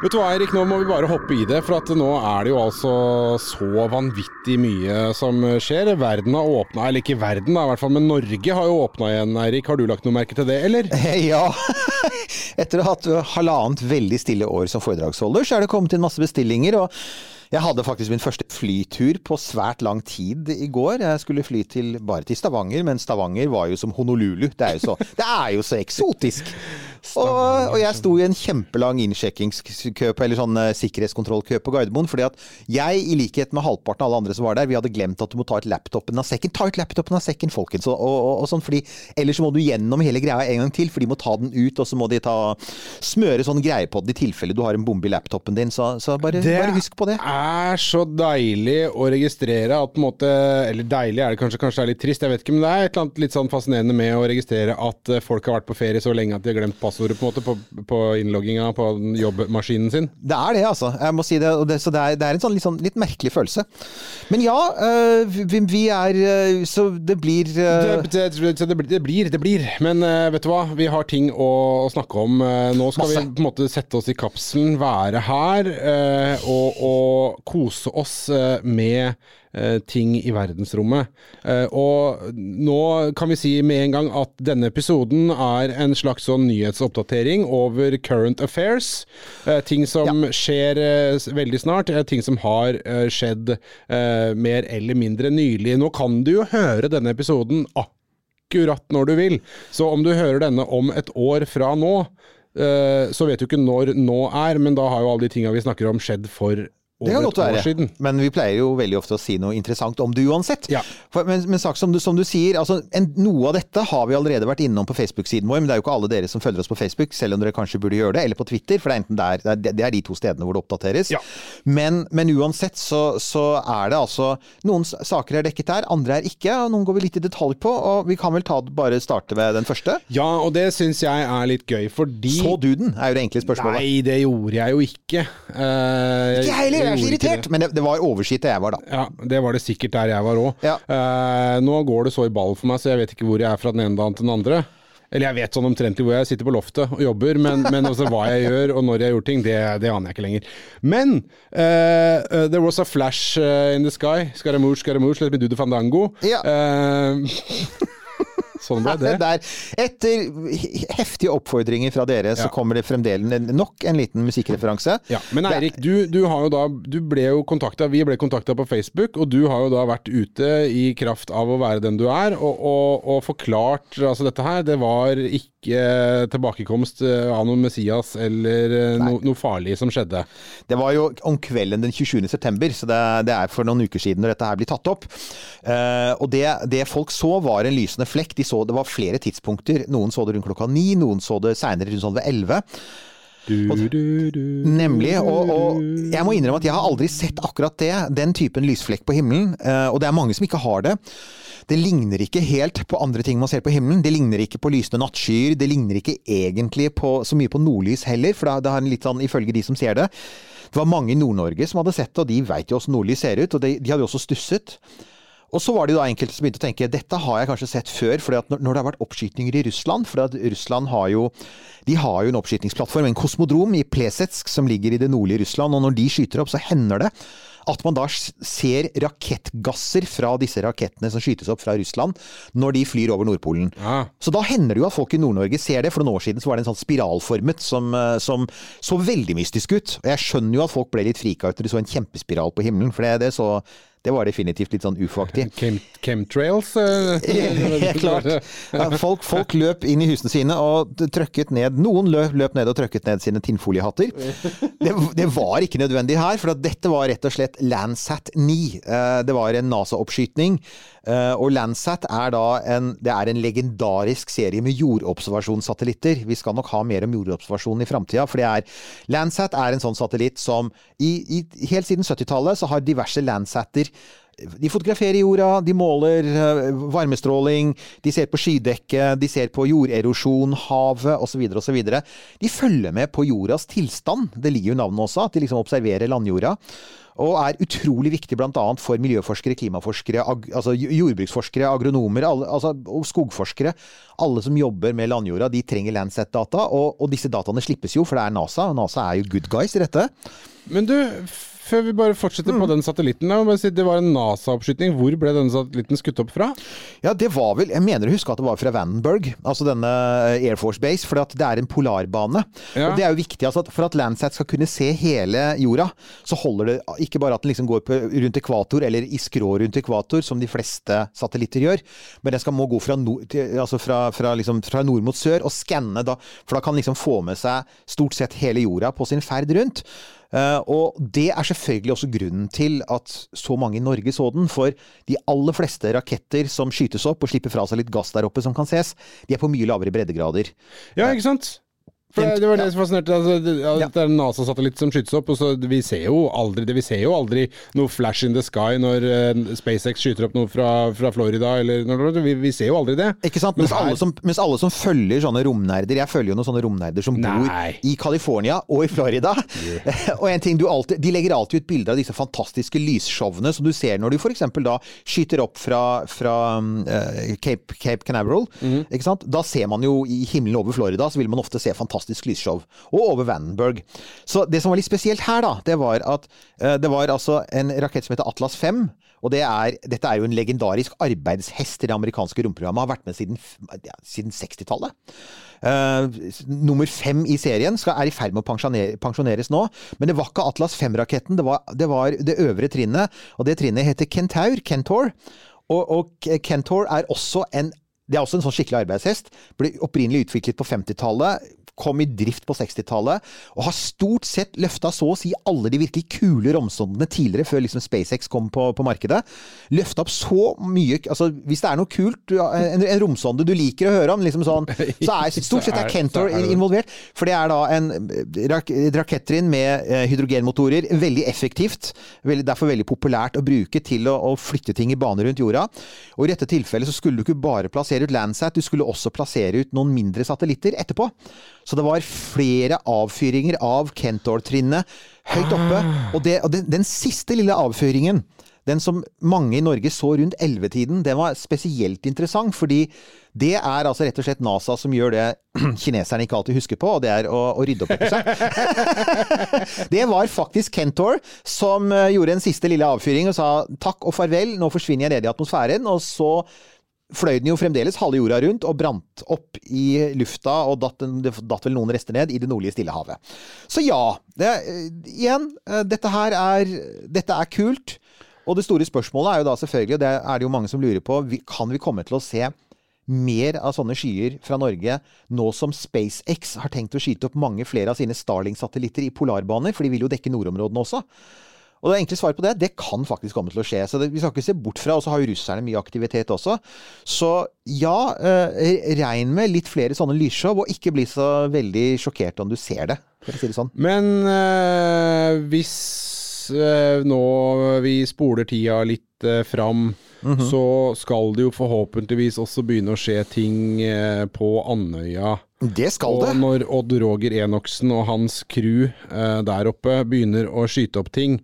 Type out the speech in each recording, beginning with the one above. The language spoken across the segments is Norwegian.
Vet du hva, Erik, nå må vi bare hoppe i det. For at nå er det jo altså så vanvittig mye som skjer. Verden har åpna, eller ikke verden da, i hvert fall, men Norge har jo åpna igjen, Eirik. Har du lagt noe merke til det, eller? Ja. Etter å ha hatt halvannet veldig stille år som foredragsholder, så er det kommet inn masse bestillinger. og jeg hadde faktisk min første flytur på svært lang tid i går. Jeg skulle fly til, bare til Stavanger, men Stavanger var jo som Honolulu. Det er jo så, det er jo så eksotisk. Og, og, jeg sto i en kjempelang innsjekkingskø på, eller sånn uh, sikkerhetskontrollkø på Gardermoen. fordi at jeg, i likhet med halvparten av alle andre som var der, vi hadde glemt at du må ta ut laptopen av sekken. Ta ut laptopen av sekken, folkens! Og, og, og sånn, fordi Ellers må du gjennom hele greia en gang til, for de må ta den ut, og så må de ta, smøre sånn greie på den i tilfelle du har en bombe i laptopen din. Så, så bare, bare, husk på det. Det er så deilig å registrere at på en måte Eller deilig er det kanskje, kanskje det er litt trist, jeg vet ikke, men det er et eller annet litt sånn fascinerende med å registrere at eh, folk har vært på ferie så lenge at de har glemt passordet på, på, på innlogginga på jobbmaskinen sin. Det er det, altså. Jeg må si det. det så det er, det er en sånn litt, sånn litt, merkelig følelse. Men ja, uh, vi, vi, er uh, Så det blir uh... det, det, blir, det blir. Men vet du hva, vi har ting å, å snakke om. nå skal Masse. vi på en måte sette oss i kapselen, være her og, og kose oss med ting i verdensrommet. Eh, og nå kan vi si med en gang at denne episoden er en slags sånn nyhetsoppdatering over current affairs. Eh, ting som ja. skjer veldig snart, ting som har skjedd mer eller mindre nylig. Nå kan du jo høre denne episoden akkurat når du vil. Så om du hører denne om et år fra nå, så vet du ikke når nå er, men da har jo alle de tinga vi snakker om skjedd for det kan godt være, men vi pleier jo veldig ofte å si noe interessant om det uansett. Ja. For, men, men sak, som, du, som, du, sier, altså, en, noe av dette har vi allerede vært innom på Facebook-siden vår, men det er jo ikke alle dere som følger oss på Facebook, selv om dere kanskje burde gjøre det, eller på Twitter, for det er enten der, det, det er de to stedene hvor det oppdateres. Ja. Men, men, uansett så, så, er det altså Noen saker er dekket her, andre er ikke, og noen går vi litt i detalj på, og vi kan vel ta, bare starte med den første? Ja, og det syns jeg er litt gøy, fordi Så du den, er jo det enkle spørsmålet. Nei, det gjorde jeg jo ikke. Uh, ikke heller, jeg er så irritert! Men det, det var overskitt der jeg var, da. Ja, det var det sikkert der jeg var òg. Ja. Eh, nå går det så i ball for meg, så jeg vet ikke hvor jeg er fra den ene dagen til den andre. Eller jeg vet sånn omtrentlig hvor jeg sitter på loftet og jobber, men, men også hva jeg gjør og når jeg gjør ting, det, det aner jeg ikke lenger. Men uh, uh, there was a flash uh, in the sky. Scaramouche, Scaramouche, let me do the fandango. Ja. Sånn ble det. Der, etter heftige oppfordringer fra dere, så kommer det fremdeles nok en liten musikkreferanse. Ja, Men Eirik, du, du, da Du ble jo kontakta, vi ble kontakta på Facebook, og du har jo da vært ute i kraft av å være den du er, og, og, og forklart altså dette her. Det var ikke tilbakekomst eh, av noen Messias eller eh, no, noe farlig som skjedde. Det var jo om kvelden den 27. september, så det, det er for noen uker siden når dette her blir tatt opp. Uh, og det, det folk så var en lysende flekk. De så det var flere tidspunkter. Noen så det rundt klokka ni, noen så det seinere rundt sånn ved elleve. Nemlig. Og, og, jeg må innrømme at jeg har aldri sett akkurat det. Den typen lysflekk på himmelen. Eh, og det er mange som ikke har det. Det ligner ikke helt på andre ting man ser på himmelen. Det ligner ikke på lysende nattskyer. Det ligner ikke egentlig på, så mye på nordlys heller, for det har en litt sånn, ifølge de som ser det. Det var mange i Nord-Norge som hadde sett det, og de veit jo åssen nordlys ser ut. Og de, de hadde jo også stusset. Og så var det jo da enkelte som begynte å tenke dette har jeg kanskje sett før. fordi at når, det har vært oppskytninger i Russland For Russland har jo de har jo en oppskytingsplattform, en kosmodrom i Plesetsk som ligger i det nordlige Russland. Og når de skyter opp, så hender det at man da ser rakettgasser fra disse rakettene som skytes opp fra Russland, når de flyr over Nordpolen. Ja. Så da hender det jo at folk i Nord-Norge ser det. For noen år siden så var det en sånn spiralformet som, eh, som så veldig mystisk ut. Og jeg skjønner jo at folk ble litt frika ut når de så en kjempespiral på himmelen, for det, det så det var definitivt litt sånn ufo-aktig. Chemtrails? Helt klart. Folk, folk, løp inn i husene sine og trøkket ned Noen løp, løp ned og trøkket ned sine tinnfoliehatter. Det, det, var ikke nødvendig her, for dette var rett og slett Landsat 9. Eh, det var en NASA-oppskytning. Eh, og Landsat er da en, det er en legendarisk serie med jordobservasjonssatellitter. Vi skal nok ha mer om jordobservasjon i framtida, for det er Landsat er en sånn satellitt som i, i, Helt siden 70-tallet så har diverse Landsatter De fotograferer jorda, de måler eh, varmestråling, de ser på skydekket, de ser på jorderosjon, havet osv. osv. De følger med på jordas tilstand. Det ligger jo navnet også, at de liksom observerer landjorda. Og er utrolig viktig bl.a. for miljøforskere, klimaforskere, ag altså jordbruksforskere, agronomer alle, altså, og skogforskere. Alle som jobber med landjorda, de trenger Landsat-data. Og, og, disse dataene slippes jo, for det er NASA. NASA er jo good guys i dette. Men du, før vi bare fortsetter på den satellitten. Si, det var en NASA-oppskyting. Hvor ble denne satellitten skutt opp fra? Ja, det var vel Jeg mener å huske at det var fra Vandenberg, altså denne Air Force Base. For det er en polarbane. Ja. Og det er jo viktig. Altså, for at Landsat skal kunne se hele jorda, så holder det ikke bare at den liksom går på, rundt ekvator, eller i skrå rundt ekvator, som de fleste satellitter gjør, men den skal må gå fra, nord, til, altså fra, fra, liksom, fra nord mot sør og skanne, da, for da kan den liksom få med seg stort sett hele jorda på sin ferd rundt. Uh, og det er selvfølgelig også grunnen til at så mange i Norge så den. For de aller fleste raketter som skytes opp og slipper fra seg litt gass der oppe som kan ses, de er på mye lavere breddegrader. Ja, ikke sant? For det, det var det ja. som fascinerte. Altså, det, ja. det er NASA-satellitt som skytes opp. og så Vi ser jo aldri det, vi ser jo aldri noe flash in the sky når uh, SpaceX skyter opp noe fra, fra Florida. Eller, vi, vi, ser jo aldri det. Ikke sant? Mens, alle som, mens, alle som, følger sånne romnerder Jeg følger jo noen sånne romnerder som Nei. bor i California og i Florida. Yeah. og en ting du alltid, De legger alltid ut bilder av disse fantastiske lysshowene som du ser når du f.eks. da skyter opp fra, fra uh, Cape, Cape Canaveral. Mm. Ikke sant? Da ser man jo i himmelen over Florida, så vil man ofte se fantastiske fantastisk lysshow. Og over Vandenberg. Så det som var litt spesielt her, da, det var at uh, det var altså en rakett som heter Atlas 5. Og det er, dette er jo en legendarisk arbeidshest i det amerikanske romprogrammet. Har vært med siden, ja, siden 60-tallet. Uh, nummer fem i serien skal, er i ferd med å pensjoner, pensjoneres nå. Men det var ikke Atlas 5-raketten, det, det, var det øvre trinnet. Og det trinnet heter Kentaur. Kentor. Og, og Kentor er også en det er også en sånn skikkelig arbeidshest. Ble opprinnelig utviklet på 50-tallet kom i drift på 60-tallet, og har stort sett løfta så å si alle de virkelig kule romsondene tidligere, før liksom SpaceX kom på, på markedet. Løfta opp så mye altså Hvis det er noe kult, en, en romsonde du liker å høre om, liksom sånn, så er stort sett er Kentor involvert. For det er da en rak, rakettrinn med eh, hydrogenmotorer. Veldig effektivt. Veldig, derfor veldig populært å bruke til å, å, flytte ting i bane rundt jorda. Og i dette tilfellet så skulle du ikke bare plassere ut Landsat, du skulle også plassere ut noen mindre satellitter etterpå. Så det var flere avfyringer av Kentor-trinnet høyt oppe. Ah. Og, det, og den, den, siste lille avføringen, den som mange i Norge så rundt 11-tiden, den var spesielt interessant. Fordi det er altså rett og slett NASA som gjør det kineserne ikke alltid husker på, og det er å, å rydde opp etter seg. det var faktisk Kentor som eh, gjorde en siste lille avfyring og sa takk og farvel, nå forsvinner jeg ned i atmosfæren. Og så fløy den jo fremdeles halve jorda rundt og brant opp i lufta, og datt, det datt vel noen rester ned i det nordlige Stillehavet. Så ja, det, igjen, eh, dette her er, dette er kult. Og det store spørsmålet er jo da selvfølgelig, og det er det jo mange som lurer på, kan vi komme til å se mer av sånne skyer fra Norge nå som SpaceX har tenkt å skyte opp mange flere av sine Starling-satellitter i polarbaner, for de vil jo dekke nordområdene også. Og det enkle svaret på det, det kan faktisk komme til å skje. Så det, vi skal ikke se bort fra, og så har jo russerne mye aktivitet også. Så ja, eh, regn med litt flere sånne lysshow, og ikke bli så veldig sjokkert om du ser det, for å si det sånn. Men eh, hvis eh, nå vi spoler tida litt eh, fram, mm -hmm. så skal det jo forhåpentligvis også begynne å skje ting eh, på Andøya. Det skal og det. Og når Odd Roger Enoksen og hans crew eh, der oppe begynner å skyte opp ting,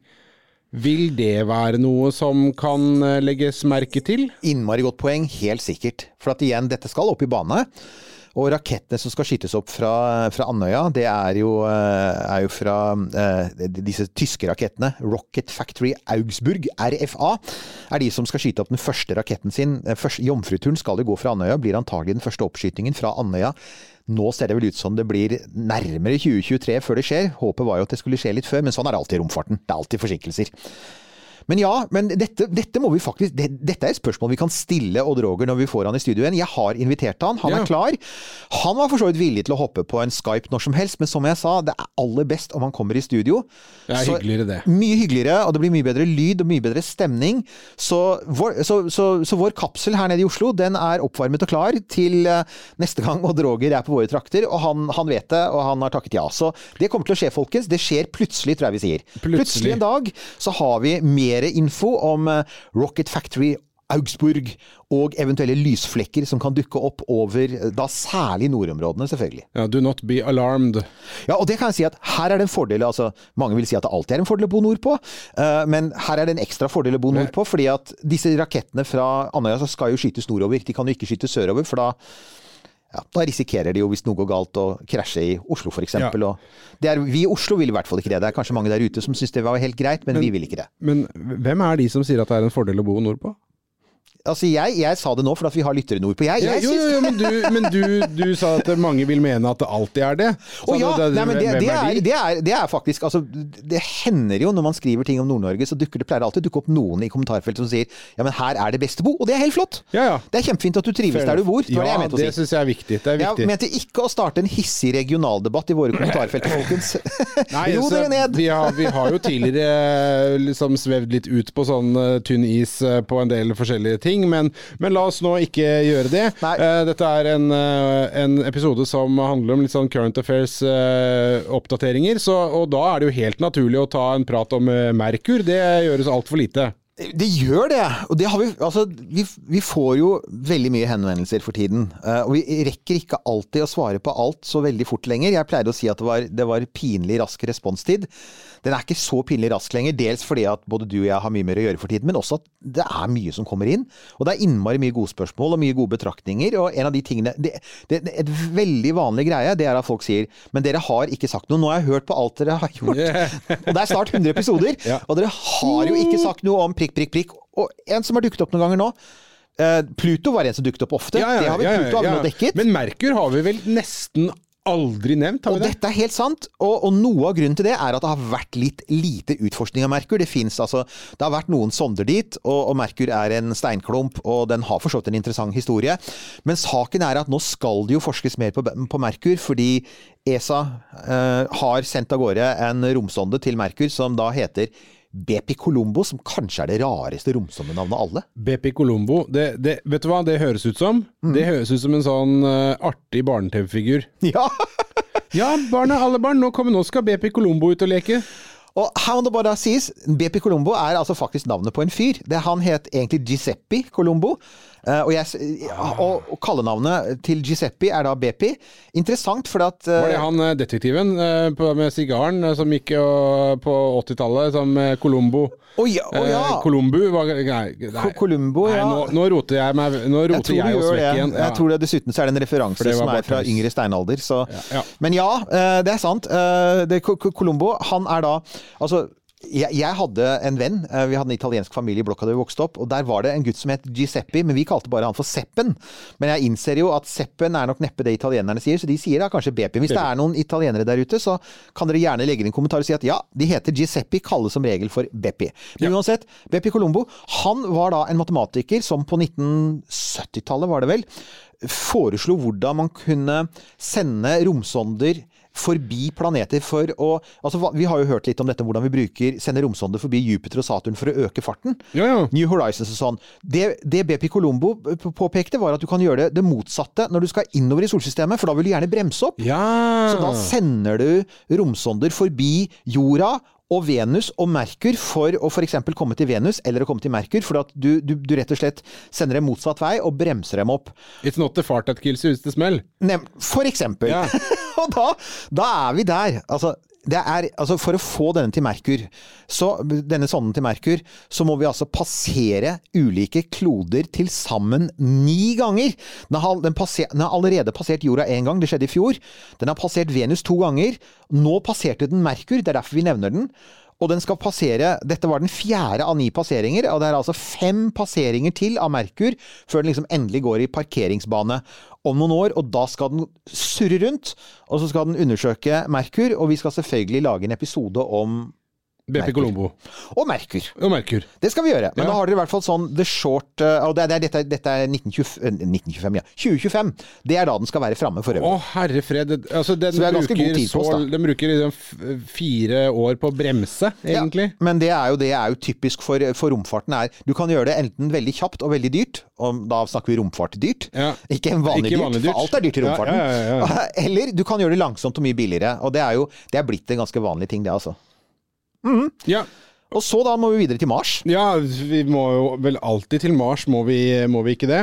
vil det være noe som kan eh, legges merke til? Innmari godt poeng, helt sikkert. For at igjen, dette skal opp i bane. Og rakettene som skal skytes opp fra, fra Andøya, det er jo, eh, er jo fra eh, disse tyske rakettene. Rocket Factory Augsburg, RFA, er de som skal skyte opp den første raketten sin. Første, Jomfruturen skal jo gå fra Andøya, blir antagelig den første oppskytingen fra Andøya nå ser det vel ut som det blir nærmere 2023 før det skjer. Håpet var jo at det skulle skje litt før, men sånn er det alltid i romfarten. Det er alltid forsinkelser. Men ja, men dette, dette må vi faktisk det, Dette er et spørsmål vi kan stille Odd Roger når vi får han i studio igjen. Jeg har invitert han, han ja. er klar. Han var for så vidt villig til å hoppe på en Skype når som helst, men som jeg sa, det er aller best om han kommer i studio. Det er så, hyggeligere, det. Mye hyggeligere, og det blir mye bedre lyd og mye bedre stemning. Så vår, så, så, så vår kapsel her nede i Oslo, den er oppvarmet og klar til uh, neste gang Odd Roger er på våre trakter, og han, han, vet det, og han har takket ja. Så det kommer til å skje, folkens. Det skjer plutselig, tror jeg vi sier. Plutselig, plutselig en dag så har vi mer mer info om eh, Rocket Factory Augsburg og eventuelle lysflekker som kan dukke opp over eh, da særlig nordområdene, selvfølgelig. Ja, do not be alarmed. Ja, og det kan jeg si at her er det en fordel. altså Mange vil si at det alltid er en fordel å bo nordpå, uh, men her er det en ekstra fordel å bo nordpå, fordi at disse rakettene fra Andøya skal jo skytes nordover. De kan jo ikke skytes sørover, for da ja, da risikerer de jo, hvis noe går galt, å krasje i Oslo f.eks. Ja. Og er- Vi i Oslo vil i hvert fall ikke det. Det er kanskje mange der ute som syns det var helt greit, men, vi vil ikke det. Men hvem er de som sier at det er en fordel å bo nordpå? Altså, jeg, jeg sa det nå for at vi har lyttere nordpå. Jeg, Ja, jeg jo, jo, jo, men, du, men du, du sa at mange vil mene at det alltid er det. Så ja, det- nei, men det, det, er det, er, det er faktisk altså, Det hender jo når man skriver ting om Nord-Norge, så dukker det pleier alltid å dukke opp noen i kommentarfeltet som sier ja, men her er det best å bo. Og det er helt flott! Ja, ja. Det er kjempefint at du trives der du bor. Det var det jeg mente å det si. syns jeg er viktig. Det er Jeg mente ikke å starte en hissig regionaldebatt i våre kommentarfelt, folkens. Ro altså, dere ned! Vi har, vi har jo tidligere eh, liksom svevd litt ut på sånn eh, tynn is eh, på en del forskjellige ting, men, men la oss nå ikke gjøre det. Eh, dette er en, uh, en episode som handler om litt sånn current affairs-oppdateringer, så og da er det jo helt naturlig å ta en prat om eh, Merkur. Det gjøres altfor lite. Det gjør det. Og det har vi, altså, vi, vi får jo veldig mye henvendelser for tiden. eh, Og vi rekker ikke alltid å svare på alt så veldig fort lenger. Jeg pleide å si at det var, det var pinlig rask responstid. Den er ikke så pinlig rask lenger, dels fordi at både du og jeg har mye mer å gjøre for tiden, men også at det er mye som kommer inn. Og det er innmari mye gode spørsmål og mye gode betraktninger. Og en av de tingene det, det, det, Et veldig vanlig greie det er at folk sier Men dere har ikke sagt noe. Nå har jeg hørt på alt dere har gjort. Og det er snart 100 episoder. Ja. Og dere har jo ikke sagt noe om prikk, prikk, prikk. Og en som har dukket opp noen ganger nå eh, Pluto var en som dukket opp ofte. det har vi, Pluto har vi nå dekket. Men Merkur har vi vel nesten aldri nevnt, har Og vi det? dette er helt sant, og, og noe av grunnen til det er at det har vært litt lite utforskning av Merkur. Det fins altså, det har vært noen sonder dit, og, og Merkur er en steinklump, og den har for så vidt en interessant historie. Men saken er at nå skal det jo forskes mer på, på Merkur, fordi ESA eh, har sendt av gårde en romsonde til Merkur som da heter BP Colombo, som kanskje er det rareste romsondenavnet av alle. BP Colombo, det, det, vet du hva det høres ut som? Mm. Det høres ut som en sånn uh, artig barne-TV-figur. Ja! Ja, barna, alle barn, nå, kommer, nå skal BP Colombo ut og leke. Og how det bare sies, BP Colombo er altså faktisk navnet på en fyr. Det, han het egentlig Giuseppe Colombo. Eh, og, jeg, og, og kallenavnet til Giuseppe er da Bepi. Interessant, for at eh, Var det han eh, detektiven på, med sigaren som gikk på 80-tallet, som Colombo? Oh, ja! oh, ja. Eh, var Nei, nei, Co- Columbo, nei ja. nå, nå roter jeg meg Nå roter jeg, jeg, oss vekk igjen. Ja. Jeg tror det Dessuten så er det en referanse det som er fra yngre steinalder. Så. Men ja, det er sant. Det, Co- Co- Colombo, han er da Altså, jeg, jeg hadde en venn, eh, vi hadde en italiensk familie i blokka da vi vokste opp, og der var det en gutt som het Giuseppe, men vi kalte bare han for Seppen. Men jeg innser jo at Seppen er nok neppe det italienerne sier, så de sier da kanskje Bepi. Hvis det er noen italienere der ute, så kan dere gjerne legge inn en kommentar og si at ja, de heter Giuseppe, kalles som regel for Beppi. Men uansett, Beppi Colombo, han var da en matematiker som på 1970-tallet, var det vel, foreslo hvordan man kunne sende romsonder forbi planeter for å altså, Vi har jo hørt litt om dette, hvordan vi bruker, sender romsonder forbi Jupiter og Saturn for å øke farten. Ja, ja. New Horizons og sånn. Det, det BP Colombo påpekte, var at du kan gjøre det, det motsatte når du skal innover i solsystemet, for da vil du gjerne bremse opp. Ja. Så da sender du romsonder forbi jorda og Venus og Merkur for å f.eks. komme til Venus eller å komme til Merkur, for at du, du, du rett og slett sender dem motsatt vei og bremser dem opp. It's not the fart that kills you, it's the smell. Nem for eksempel. Yeah. og da, da er vi der. Altså, det er, altså For å få denne til Merkur, så, denne sonden til Merkur, så må vi altså passere ulike kloder til sammen ni ganger. Den har, den passer, den har allerede passert jorda én gang, det skjedde i fjor. Den har passert Venus to ganger. Nå passerte den Merkur, det er derfor vi nevner den. Og den skal passere Dette var den fjerde av ni passeringer, og det er altså fem passeringer til av Merkur før den liksom endelig går i parkeringsbane om noen år. Og da skal den surre rundt, og så skal den undersøke Merkur, og vi skal selvfølgelig lage en episode om BP Colombo. og Merkur. Og Merkur. Det skal vi gjøre. Men Ja. da har dere i hvert fall sånn The Short eh, Og det er, det dette, dette er 1920, eh, 1925, ja. 2025. Det er da den skal være framme for Å, øvrig. herre fred. Altså, den, Så bruker så, den bruker liksom fire år på å bremse, egentlig. Ja, men det er jo, det er jo typisk for, for romfarten. er Du kan gjøre det enten veldig kjapt og veldig dyrt, og da snakker vi romfart dyrt. Ja. Ikke vanlig, Ikke dyrt, vanlig dyrt. for alt er dyrt i romfarten. Eller du kan gjøre det langsomt og mye billigere. Og det er jo det er blitt en ganske vanlig ting, det altså. Ja. Og så da må vi videre til Mars. Ja, vi må jo vel alltid til Mars, må vi, må vi ikke det?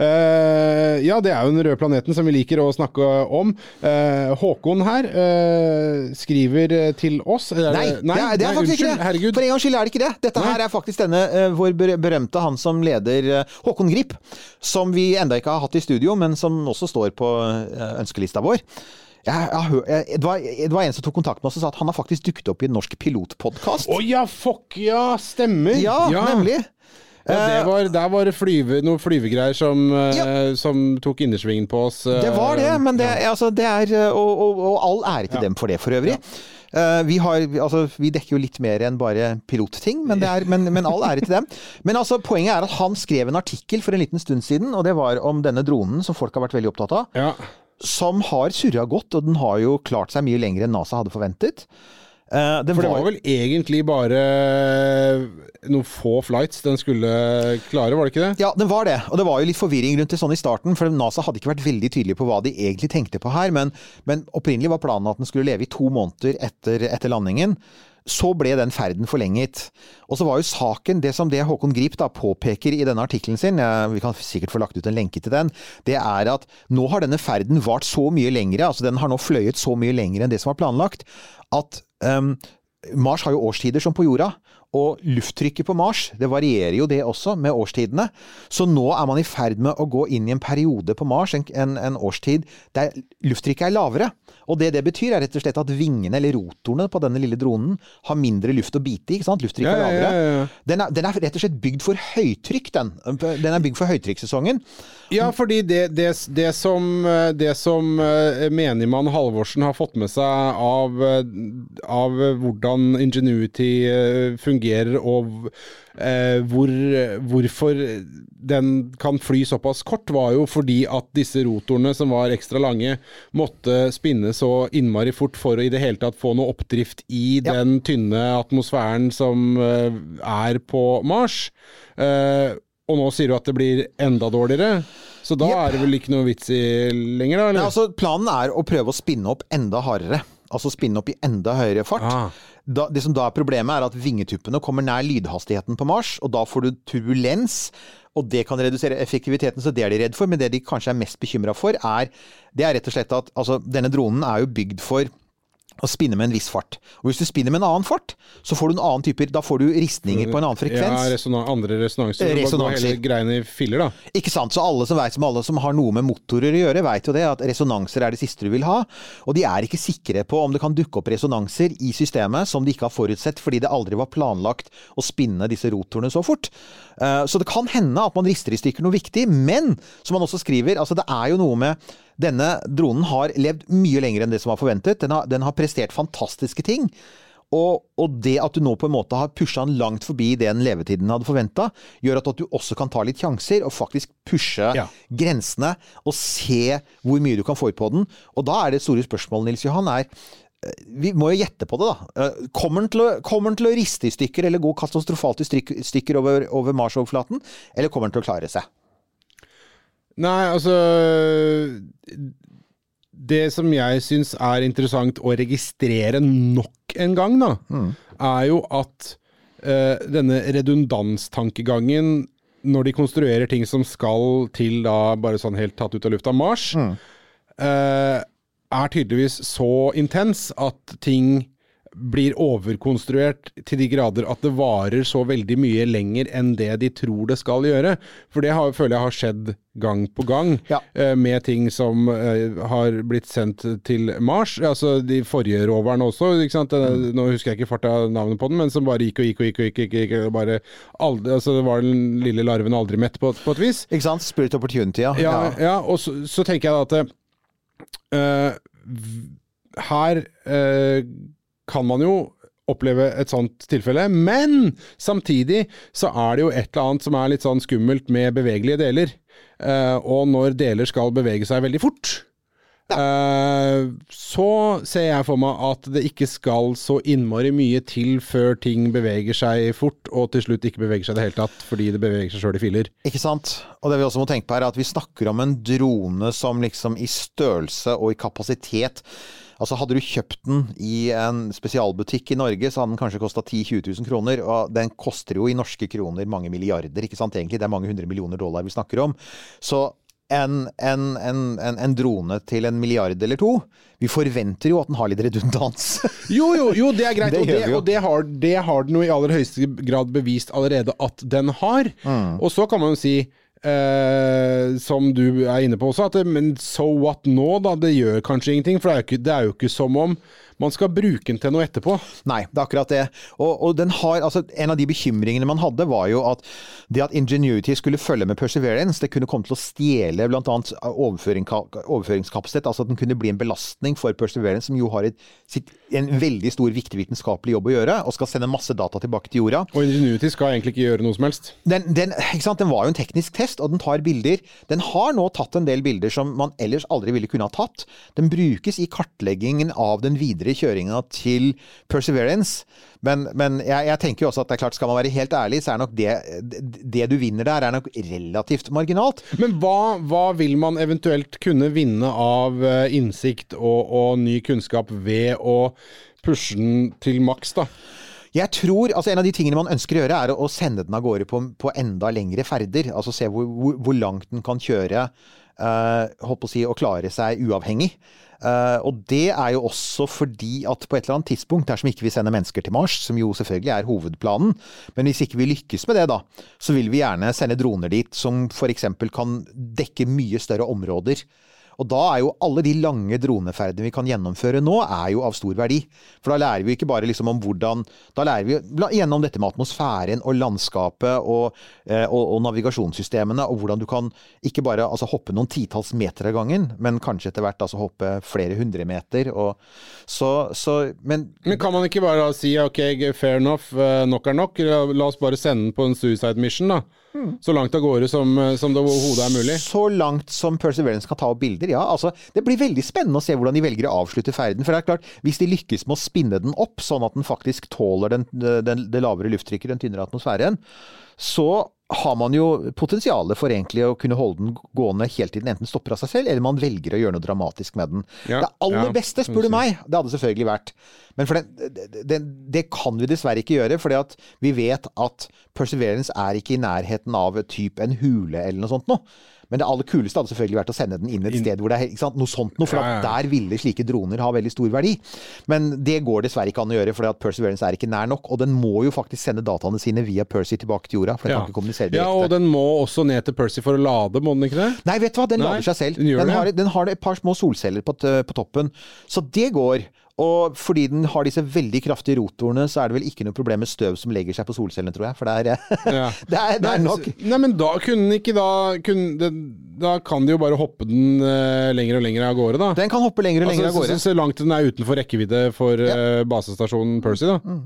Uh, ja, det er jo den røde planeten som vi liker å snakke om. Uh, Håkon her uh, skriver til oss Er Nei, det er, det er faktisk unnskyld, ikke det. Herregud. For en gangs skyld er det ikke det. Dette her er faktisk denne vår berømte, han som leder Håkon Grip, som vi enda ikke har hatt i studio, men som også står på ønskelista vår. Jeg, jeg, jeg, det, var, det var en som tok kontakt med oss og sa at han har faktisk dukket opp i en norsk pilotpodkast. Å ja, fuck ja, stemmer! ja, nemlig. Ja, det var, der var det flyve, noen flyvegreier som, eh, Ja. som tok innersvingen på oss. eh, Det var det, men det, altså, det er eh, og, og, og all ære til dem for det, for øvrig. Eh, vi, har, altså, vi dekker jo litt mer enn bare pilotting, men, er, men, men all ære til dem. Men altså, poenget er at han skrev en artikkel for en liten stund siden, og det var om denne dronen som folk har vært veldig opptatt av. Ja. Som har surra godt, og den har jo klart seg mye lenger enn NASA hadde forventet. Uh, For det var vel egentlig bare noen få flights den skulle klare, var det ikke det? Ja, den var det. Og det var jo litt forvirring rundt det sånn i starten, for NASA hadde ikke vært veldig tydelige på hva de egentlig tenkte på her. Men, men opprinnelig var planen at den skulle leve i to måneder etter, etter landingen. Så ble den ferden forlenget. Og så var jo saken, det som det Håkon Grip da påpeker i denne artikkelen sin, vi kan sikkert få lagt ut en lenke til den, det er at nå har denne ferden vart så mye lengre, altså den har nå fløyet så mye lenger enn det som var planlagt, at um, Mars har jo årstider som på jorda, og lufttrykket på Mars det varierer jo det også med årstidene. Så nå er man i ferd med å gå inn i en periode på Mars, en, en, årstid, der lufttrykket er lavere. Og det det betyr, er rett og slett at vingene, eller rotorene på denne lille dronen, har mindre luft å bite i. ikke sant? Lufttrykket er Ja, ja, lavere. ja. Den, er, den er rett og slett bygd for høytrykk, den. Den er bygd for høytrykkssesongen. Ja, fordi det, det, det som, det som eh, menigmann Halvorsen har fått med seg av, eh, av hvordan Ingenuity eh, fungerer, og eh, hvor, hvorfor den kan fly såpass kort, var jo fordi at disse rotorene som var ekstra lange, måtte spinne så innmari fort for å i det hele tatt få noe oppdrift i Ja. den tynne atmosfæren som eh, er på Mars. Eh, og nå sier du at det blir enda dårligere. Så da yep. er det vel ikke noe vits i lenger, da? Eller? altså, planen er å prøve å spinne opp enda hardere. Altså spinne opp i enda høyere fart. Ah. Da, det som da er problemet, er at vingetuppene kommer nær lydhastigheten på Mars, og da får du turbulens. Og det kan redusere effektiviteten, så det er de redd for. Men det de kanskje er mest bekymra for, er, det er rett og slett at altså, denne dronen er jo bygd for å spinne med en viss fart. Og hvis du spinner med en annen fart, så får du en annen typer Da får du ristninger på en annen Ja, frekvens. resonan andre resonanser. Resonanser. hele greiene i filler, da. Ikke sant? Så alle som vet, som alle som har noe med motorer å gjøre, vet jo det, at resonanser er det siste du vil ha. Og de er ikke sikre på om det kan dukke opp resonanser i systemet som de ikke har forutsett, fordi det aldri var planlagt å spinne disse rotorene så fort. Eh, Så det kan hende at man rister i stykker noe viktig, men som man også skriver, altså det er jo noe med denne dronen har levd mye lenger enn det som var forventet. Den har, den har prestert fantastiske ting. Og, og det at du nå på en måte har pusha den langt forbi den levetiden den hadde forventa, gjør at, at du også kan ta litt sjanser og faktisk pushe Ja. grensene og se hvor mye du kan få ut på den. Og da er det store spørsmålet, Nils Johan, er eh, vi må jo gjette på det, da. Eh, Kommer den til å, kommer den til å riste i stykker eller gå katastrofalt i stykker over, over Mars-overflaten? Eller kommer den til å klare seg? Nei, altså Det som jeg syns er interessant å registrere nok en gang, da, er jo at uh, denne redundanstankegangen når de konstruerer ting som skal til da bare sånn helt tatt ut av lufta Mars, eh, er tydeligvis så intens at ting blir overkonstruert til de grader at det varer så veldig mye lenger enn det de tror det skal gjøre. For det har, føler jeg har skjedd gang på gang Ja. uh, med ting som uh, har blitt sendt til Mars. Altså de forrige roverne også. Ikke sant? Eh, Nå husker jeg ikke farta navnet på den, men som bare gikk og gikk og gikk. og gikk, gikk, gikk, bare aldri, altså Det var den lille larven aldri mett, på, på et vis. Ikke sant? Spirit opportunity, ja. Ja, ja og så, så tenker jeg da at uh, her kan man jo oppleve et sånt tilfelle, men samtidig så er det jo et eller annet som er litt sånn skummelt med bevegelige deler. Uh, og når deler skal bevege seg veldig fort, uh, så ser jeg for meg at det ikke skal så innmari mye til før ting beveger seg fort, og til slutt ikke beveger seg i det hele tatt, fordi det beveger seg sjøl i filer. Ikke sant? Og det vi også må tenke på her, er at vi snakker om en drone som liksom i størrelse og i kapasitet Altså Hadde du kjøpt den i en spesialbutikk i Norge, så hadde den kanskje kosta 10 000-20 000 kroner. Og den koster jo i norske kroner mange milliarder, ikke sant egentlig. Det er mange hundre millioner dollar vi snakker om. Så en, en, en, en, en drone til en milliard eller to Vi forventer jo at den har litt redundans. Jo, jo, jo, det er greit. Det og det, og det, har, det har den jo i aller høyeste grad bevist allerede at den har. Mm. Og så kan man jo si, eh, som du er inne på også, at men so what nå, da? Det gjør kanskje ingenting. For det er, jo ikke, det er jo ikke som om man skal bruke den til noe etterpå. Nei, det er akkurat det. Og, og den har, altså, en av de bekymringene man hadde, var jo at det at Ingenuity skulle følge med Perseverance, det kunne komme til å stjele bl.a. Overføring, overføringskapasitet. Altså at den kunne bli en belastning for Perseverance, som jo har et, sitt, en veldig stor, viktig vitenskapelig jobb å gjøre, og skal sende masse data tilbake til jorda. Og Ingenuity skal egentlig ikke gjøre noe som helst. Den, den, den var jo en teknisk test, og den tar bilder. Den har nå tatt en del bilder som man ellers aldri ville kunne ha tatt. Den brukes i kartleggingen av den videre kjøringa til Perseverance. Men, men jeg, jeg tenker jo også at det er klart, skal man være helt ærlig, så er nok det, det du vinner der, er nok relativt marginalt. Men hva, hva vil man eventuelt kunne vinne av eh, innsikt og, og ny kunnskap ved å pushe den til maks, da? Jeg tror, altså En av de tingene man ønsker å gjøre, er å, å sende den av gårde på, på enda lengre ferder. Altså se hvor, hvor, hvor langt den kan kjøre uh, holdt på å si, og klare seg uavhengig. Eh, og det er jo også fordi at på et eller annet tidspunkt, dersom ikke vi sender mennesker til Mars, som jo selvfølgelig er hovedplanen, men hvis ikke vi lykkes med det, da, så vil vi gjerne sende droner dit som f.eks. kan dekke mye større områder. Og da er jo alle de lange droneferdene vi kan gjennomføre nå, er jo av stor verdi. For da lærer vi ikke bare liksom om hvordan Da lærer vi gjennom dette med atmosfæren og landskapet og, eh, og, og navigasjonssystemene, og hvordan du kan ikke bare altså, hoppe noen titalls meter av gangen, men kanskje etter hvert altså, hoppe flere hundre meter. Og, så, så Men Men kan man ikke bare si ok, fair enough, eh, nok er nok, la, oss bare sende den på en suicide mission, da? Så langt av gårde som, eh, som det overhodet er mulig. Så langt som Perseverance kan ta opp bilder, ja. Altså, det blir veldig spennende å se hvordan de velger å avslutte ferden. For det er klart, hvis de lykkes med å spinne den opp, sånn at den faktisk tåler den, den, det lavere lufttrykket, den tynnere atmosfæren, så har man jo potensialet for egentlig å kunne holde den gående helt til den enten stopper av seg selv, eller man velger å gjøre noe dramatisk med den. Ja, det aller ja, beste, spør du meg, det hadde selvfølgelig vært Men for den, det, kan vi dessverre ikke gjøre, fordi at vi vet at Perseverance er ikke i nærheten av typ en hule eller noe sånt noe. Men det aller kuleste hadde selvfølgelig vært å sende den inn et sted hvor det er noe sånt noe, for Ja, ja. at der ville slike droner ha veldig stor verdi. Men det går dessverre ikke an å gjøre, for at Perseverance er ikke nær nok. Og den må jo faktisk sende dataene sine via Percy tilbake til jorda, for den Ja. kan ikke kommunisere ja, direkte. og den må også ned til Percy for å lade, må den ikke det? Nei, vet du hva, den Nei, lader seg selv. den Den, har, den har et par små solceller på, på toppen, så det går. Og fordi den har disse veldig kraftige rotorene, så er det vel ikke noe problem med støv som legger seg på solcellene, tror jeg. For det er, Ja. det er, det er nok. Nei, men da kunne den ikke da kunne, det, Da kan de jo bare hoppe den uh, lenger og lenger av gårde, da. Den kan hoppe lenger og lenger altså, av gårde. Så, så langt den er utenfor rekkevidde for Ja. Mm. eh, basestasjonen Percy, da.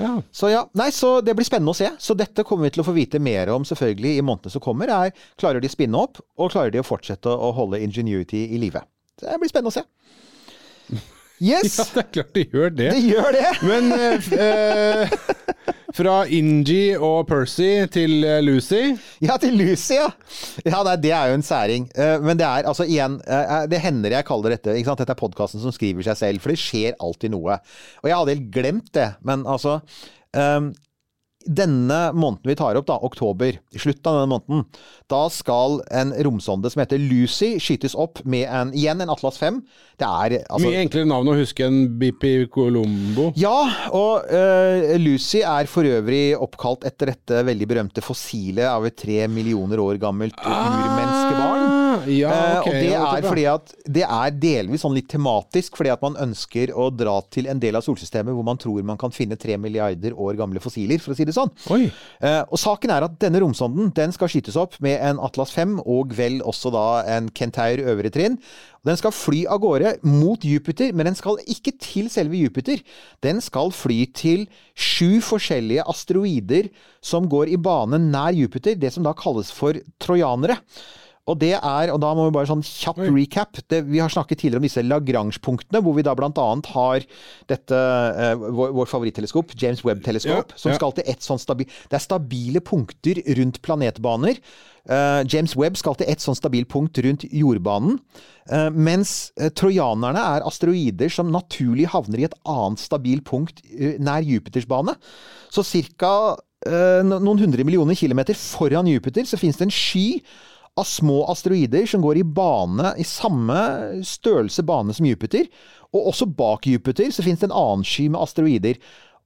Ja. Så ja, nei, så det blir spennende å se. Så dette kommer vi til å få vite mer om selvfølgelig i månedene som kommer. er Klarer de å spinne opp, og klarer de å fortsette å holde Ingenuity i live? Det blir spennende å se. Yes! ja, det er klart de gjør det. Det gjør det! Men eh, eh, fra Inji og Percy til eh, Lucy Ja, til Lucy, ja. Ja, nei, Det er jo en særing. Eh, Men det er altså igjen Det hender jeg kaller dette ikke sant? Dette er podkasten som skriver seg selv, for det skjer alltid noe. Og jeg hadde helt glemt det, men altså ehm, denne måneden vi tar opp, da, oktober, i slutten av denne måneden, da skal en romsonde som heter Lucy skytes opp med en, igjen en Atlas 5. Det er altså Mye enklere navn å huske enn Bipi Colombo. ja, og uh, Lucy er for øvrig oppkalt etter dette veldig berømte fossilet av et tre millioner år gammelt urmenneskebarn. Ja, okay, og det ja, er fordi at det er delvis sånn litt tematisk, fordi at man ønsker å dra til en del av solsystemet hvor man tror man kan finne tre milliarder år gamle fossiler, for å si det sånn. Oi. Eh, og saken er at denne romsonden den skal skytes opp med en Atlas 5 og vel også da en Kentaur øvre trinn. Den skal fly av gårde mot Jupiter, men den skal ikke til selve Jupiter. Den skal fly til sju forskjellige asteroider som går i bane nær Jupiter, det som da kalles for trojanere. Og det er, og da må vi bare sånn kjapp recap. Det, vi har snakket tidligere om disse Lagrange-punktene, hvor vi da annet har dette, eh, vår, vår favoritteleskop, James Webb-teleskop, Ja, som ja. skal til et sånn stabil... Det er stabile punkter rundt planetbaner, Uh, James Webb skal til ett sånn stabilt punkt rundt jordbanen. Uh, mens trojanerne er asteroider som naturlig havner i et annet stabilt punkt nær Jupiters bane. Så ca. noen hundre millioner kilometer foran Jupiter så finnes det en sky av små asteroider som går i bane i samme størrelse bane som Jupiter. Og også bak Jupiter så finnes det en annen sky med asteroider.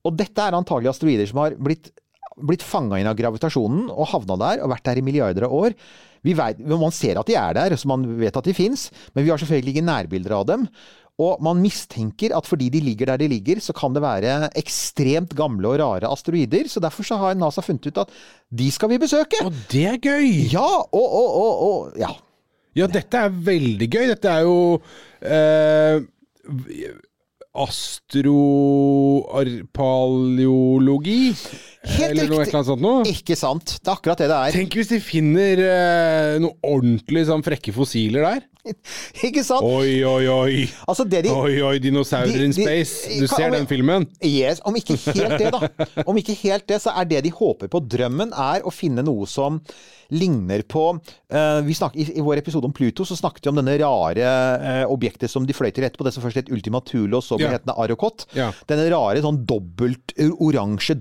Og dette er antagelig asteroider som har blitt, blitt fanga inn av gravitasjonen og havna der og vært der i milliarder av år. Vet, man ser at de er der, så man vet at de fins, men vi har selvfølgelig ikke nærbilder av dem. Og man mistenker at fordi de ligger der de ligger, så kan det være ekstremt gamle og rare asteroider. Så derfor så har NASA funnet ut at de skal vi besøke. Og det er gøy! Ja, og, og, og, og ja. Ja, dette er veldig gøy. Dette er jo eh, astropaleologi. Helt Eller noe riktig. eller sånt noe. Ikke sant? Det er akkurat det det er. Tenk hvis de finner eh, noe ordentlig sånn frekke fossiler der. Ikke sant? Oi, oi, oi. Altså det de Oi, oi, dinosaurer de- in space. Du kan- ser den filmen? Yes, om ikke helt det, da. Om ikke helt det, så er det de håper på. Drømmen er å finne noe som ligner på uh, vi snakket, i, I vår episode om Pluto så snakket vi om denne rare uh, objektet som de fløy til etterpå, det som først het Ultima Thule, og så ble Ja. hetende Arokot. Ja. Denne rare sånn dobbelt, oransje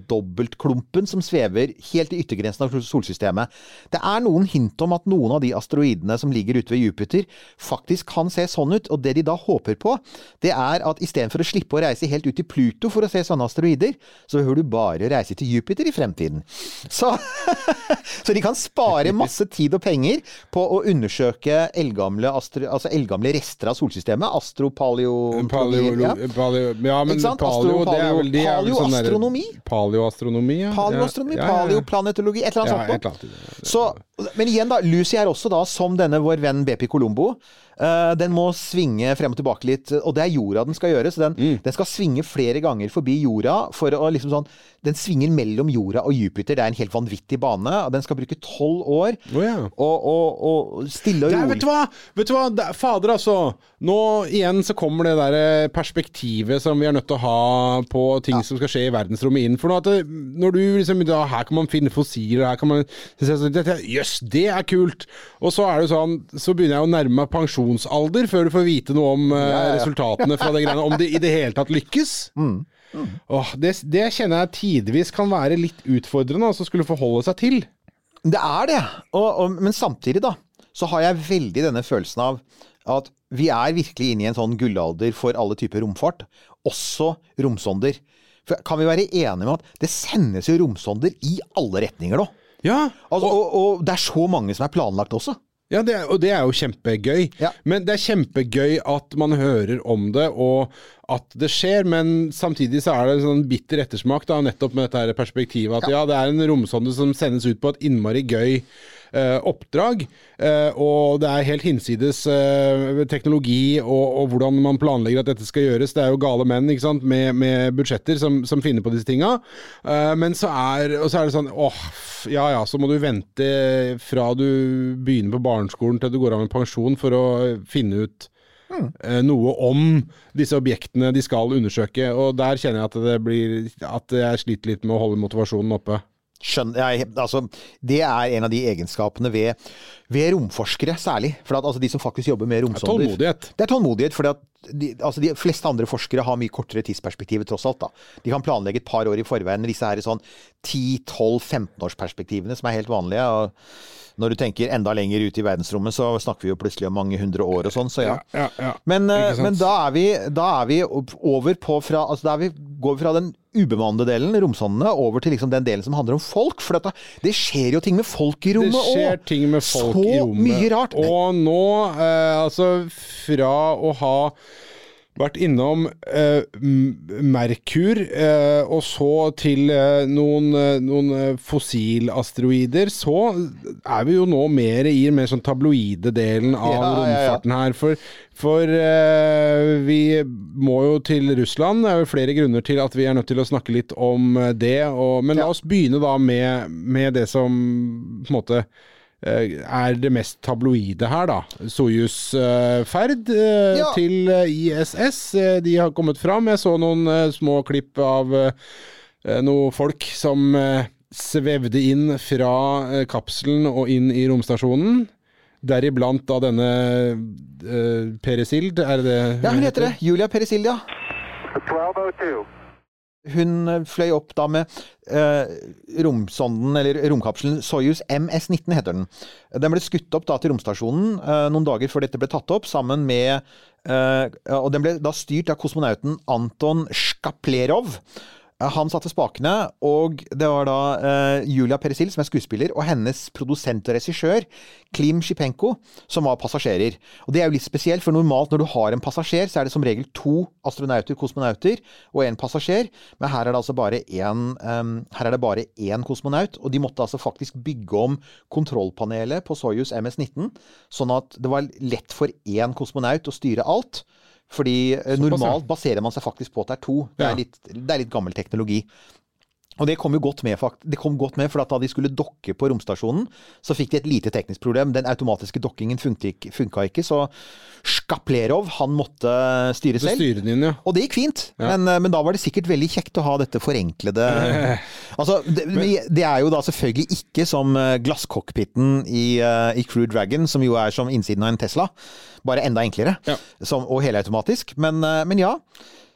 dobbeltklumpen som svever helt i yttergrensen av solsystemet. Det er noen hint om at noen av de asteroidene som ligger ute ved Jupiter, faktisk kan se sånn ut. Og det de da håper på, det er at istedenfor å slippe å reise helt ut til Pluto for å se sånne asteroider, så behøver du bare reise til Jupiter i fremtiden. Så, så de kan spare masse tid og penger på å undersøke eldgamle, altså eldgamle rester av solsystemet. Astropaleologi. Paleo, ja. paleo, ja, men paleo, Astro- det er vel, de er vel sånn paleoastronomi? Ja. Paleoastronomi, Ja, paleoplanetologi, et eller annet et sånt. noe. Så, men igjen, da. Lucy er også da, som denne vår venn BP Colombo, uh, den må svinge frem og tilbake litt. Og det er jorda den skal gjøre. Så den, Mm. den skal svinge flere ganger forbi jorda for å liksom sånn Den svinger mellom jorda og Jupiter. Det er en helt vanvittig bane. Den skal bruke tolv år. Å, ja. Og, og, og stille og er, vet du hva? Vet du hva? Det er, fader, altså. Nå igjen så kommer det der eh, perspektivet som vi er nødt til å ha på ting som skal skje i verdensrommet inn. For nå at det, når du liksom da, Her kan man finne fossiler, her kan man Jøss, yes, det er kult! Og så er det sånn Så begynner jeg å nærme meg pensjonsalder før du får vite noe om eh, ja, ja. resultatene fra det greiene. Om det i det hele tatt lykkes. Mm. Åh, det, det kjenner jeg tidvis kan være litt utfordrende, altså skulle forholde seg til. Det er det. Og, og, men samtidig, da, så har jeg veldig denne følelsen av at vi er virkelig inne i en sånn gullalder for alle typer romfart. Også romsonder. For kan vi være enige med at det sendes jo romsonder i alle retninger nå? Ja, Altså, og, og det er så mange som er planlagt også. Ja, det er, og det er jo kjempegøy. Ja. Men det er kjempegøy at man hører om det, og at det skjer. Men samtidig så er det en sånn bitter ettersmak, da, nettopp med dette her perspektivet. At ja, det er en romsonde som sendes ut på et innmari gøy oppdrag. eh, og det er helt hinsides eh, teknologi og, og hvordan man planlegger at dette skal gjøres. Det er jo gale menn ikke med, med budsjetter som, som finner på disse tinga. Eh, men så er, så er det sånn åh, ja ja, så må du vente fra du begynner på barneskolen til du går av med pensjon for å finne ut Mm. noe om disse objektene de skal undersøke. Og der kjenner jeg at det blir At jeg sliter litt med å holde motivasjonen oppe. Skjønner, jeg, altså, det er en av de egenskapene ved, ved romforskere særlig. For at, altså, de som faktisk jobber med romsonder. Tålmodighet. Det er tålmodighet, for de, altså, de fleste andre forskere har mye kortere tidsperspektiv tross alt. Da. De kan planlegge et par år i forveien, men disse her sånn 10-12-15-årsperspektivene som er helt vanlige. og når du tenker enda lenger ut i verdensrommet, så snakker vi jo plutselig om mange hundre år og sånn, så ja. Ja, ja. Men, eh, men da, er vi, da er vi over på fra, altså da er vi, går vi fra den ubemannede delen, romsondene, over til liksom den delen som handler om folk. For dette, det skjer jo ting med folk i rommet òg! skjer ting med folk Så i rommet. mye rart. Og nå, eh, altså fra å ha vært innom eh, Merkur, eh, og så til eh, noen, eh, noen eh, fossilasteroider, så er vi jo nå mer i den mer sånn tabloide delen av Ja, ja, ja. romfarten her. For, for eh, vi må jo til Russland. Det er jo flere grunner til at vi er nødt til å snakke litt om det. Og, men la oss begynne da med, med det som på en måte er det mest tabloide her, da. Soyuz-ferd eh, Ja. til eh, ISS. Eh, De har kommet fram. Jeg så noen eh, små klipp av eh, noen folk som eh, svevde inn fra eh, kapselen og inn i romstasjonen. Deriblant da denne eh, Peresild, er det det Ja, hun heter det. Julia Peresilja. 1202. Hun eh, fløy opp da med eh, romsonden, eller romkapselen Soyuz MS-19 heter den. Den ble skutt opp da til romstasjonen eh, noen dager før dette ble tatt opp, sammen med eh, Og den ble da styrt av kosmonauten Anton Shkaplerov. Eh, Han satte spakene, og det var da uh, Julia Peresil, som er skuespiller, og hennes produsent og regissør, Klim Shipenko, som var passasjerer. Og det er jo litt spesielt, for normalt når du har en passasjer, så er det som regel to astronauter, kosmonauter, og en passasjer. Men her er det altså bare én, um, her er det bare én kosmonaut, og de måtte altså faktisk bygge om kontrollpanelet på Soyuz MS-19, sånn at det var lett for én kosmonaut å styre alt. Fordi eh, normalt baserer man seg faktisk på at det er to. Det er litt, det er litt gammel teknologi. Og det kom jo godt med, fakt det kom godt med, for at da de skulle dokke på romstasjonen, så fikk de et lite teknisk problem. Den automatiske dokkingen funka ikke, så Skaplerov, han måtte styre selv. styrer den inn, ja. Og det gikk fint, Ja. men, eh, men da var det sikkert veldig kjekt å ha dette forenklede Altså, det, det er jo da selvfølgelig ikke som eh, glasscockpiten i, eh, i Crew Dragon, som jo er som innsiden av en Tesla, bare enda enklere, Ja. som, og helautomatisk. Men, men ja.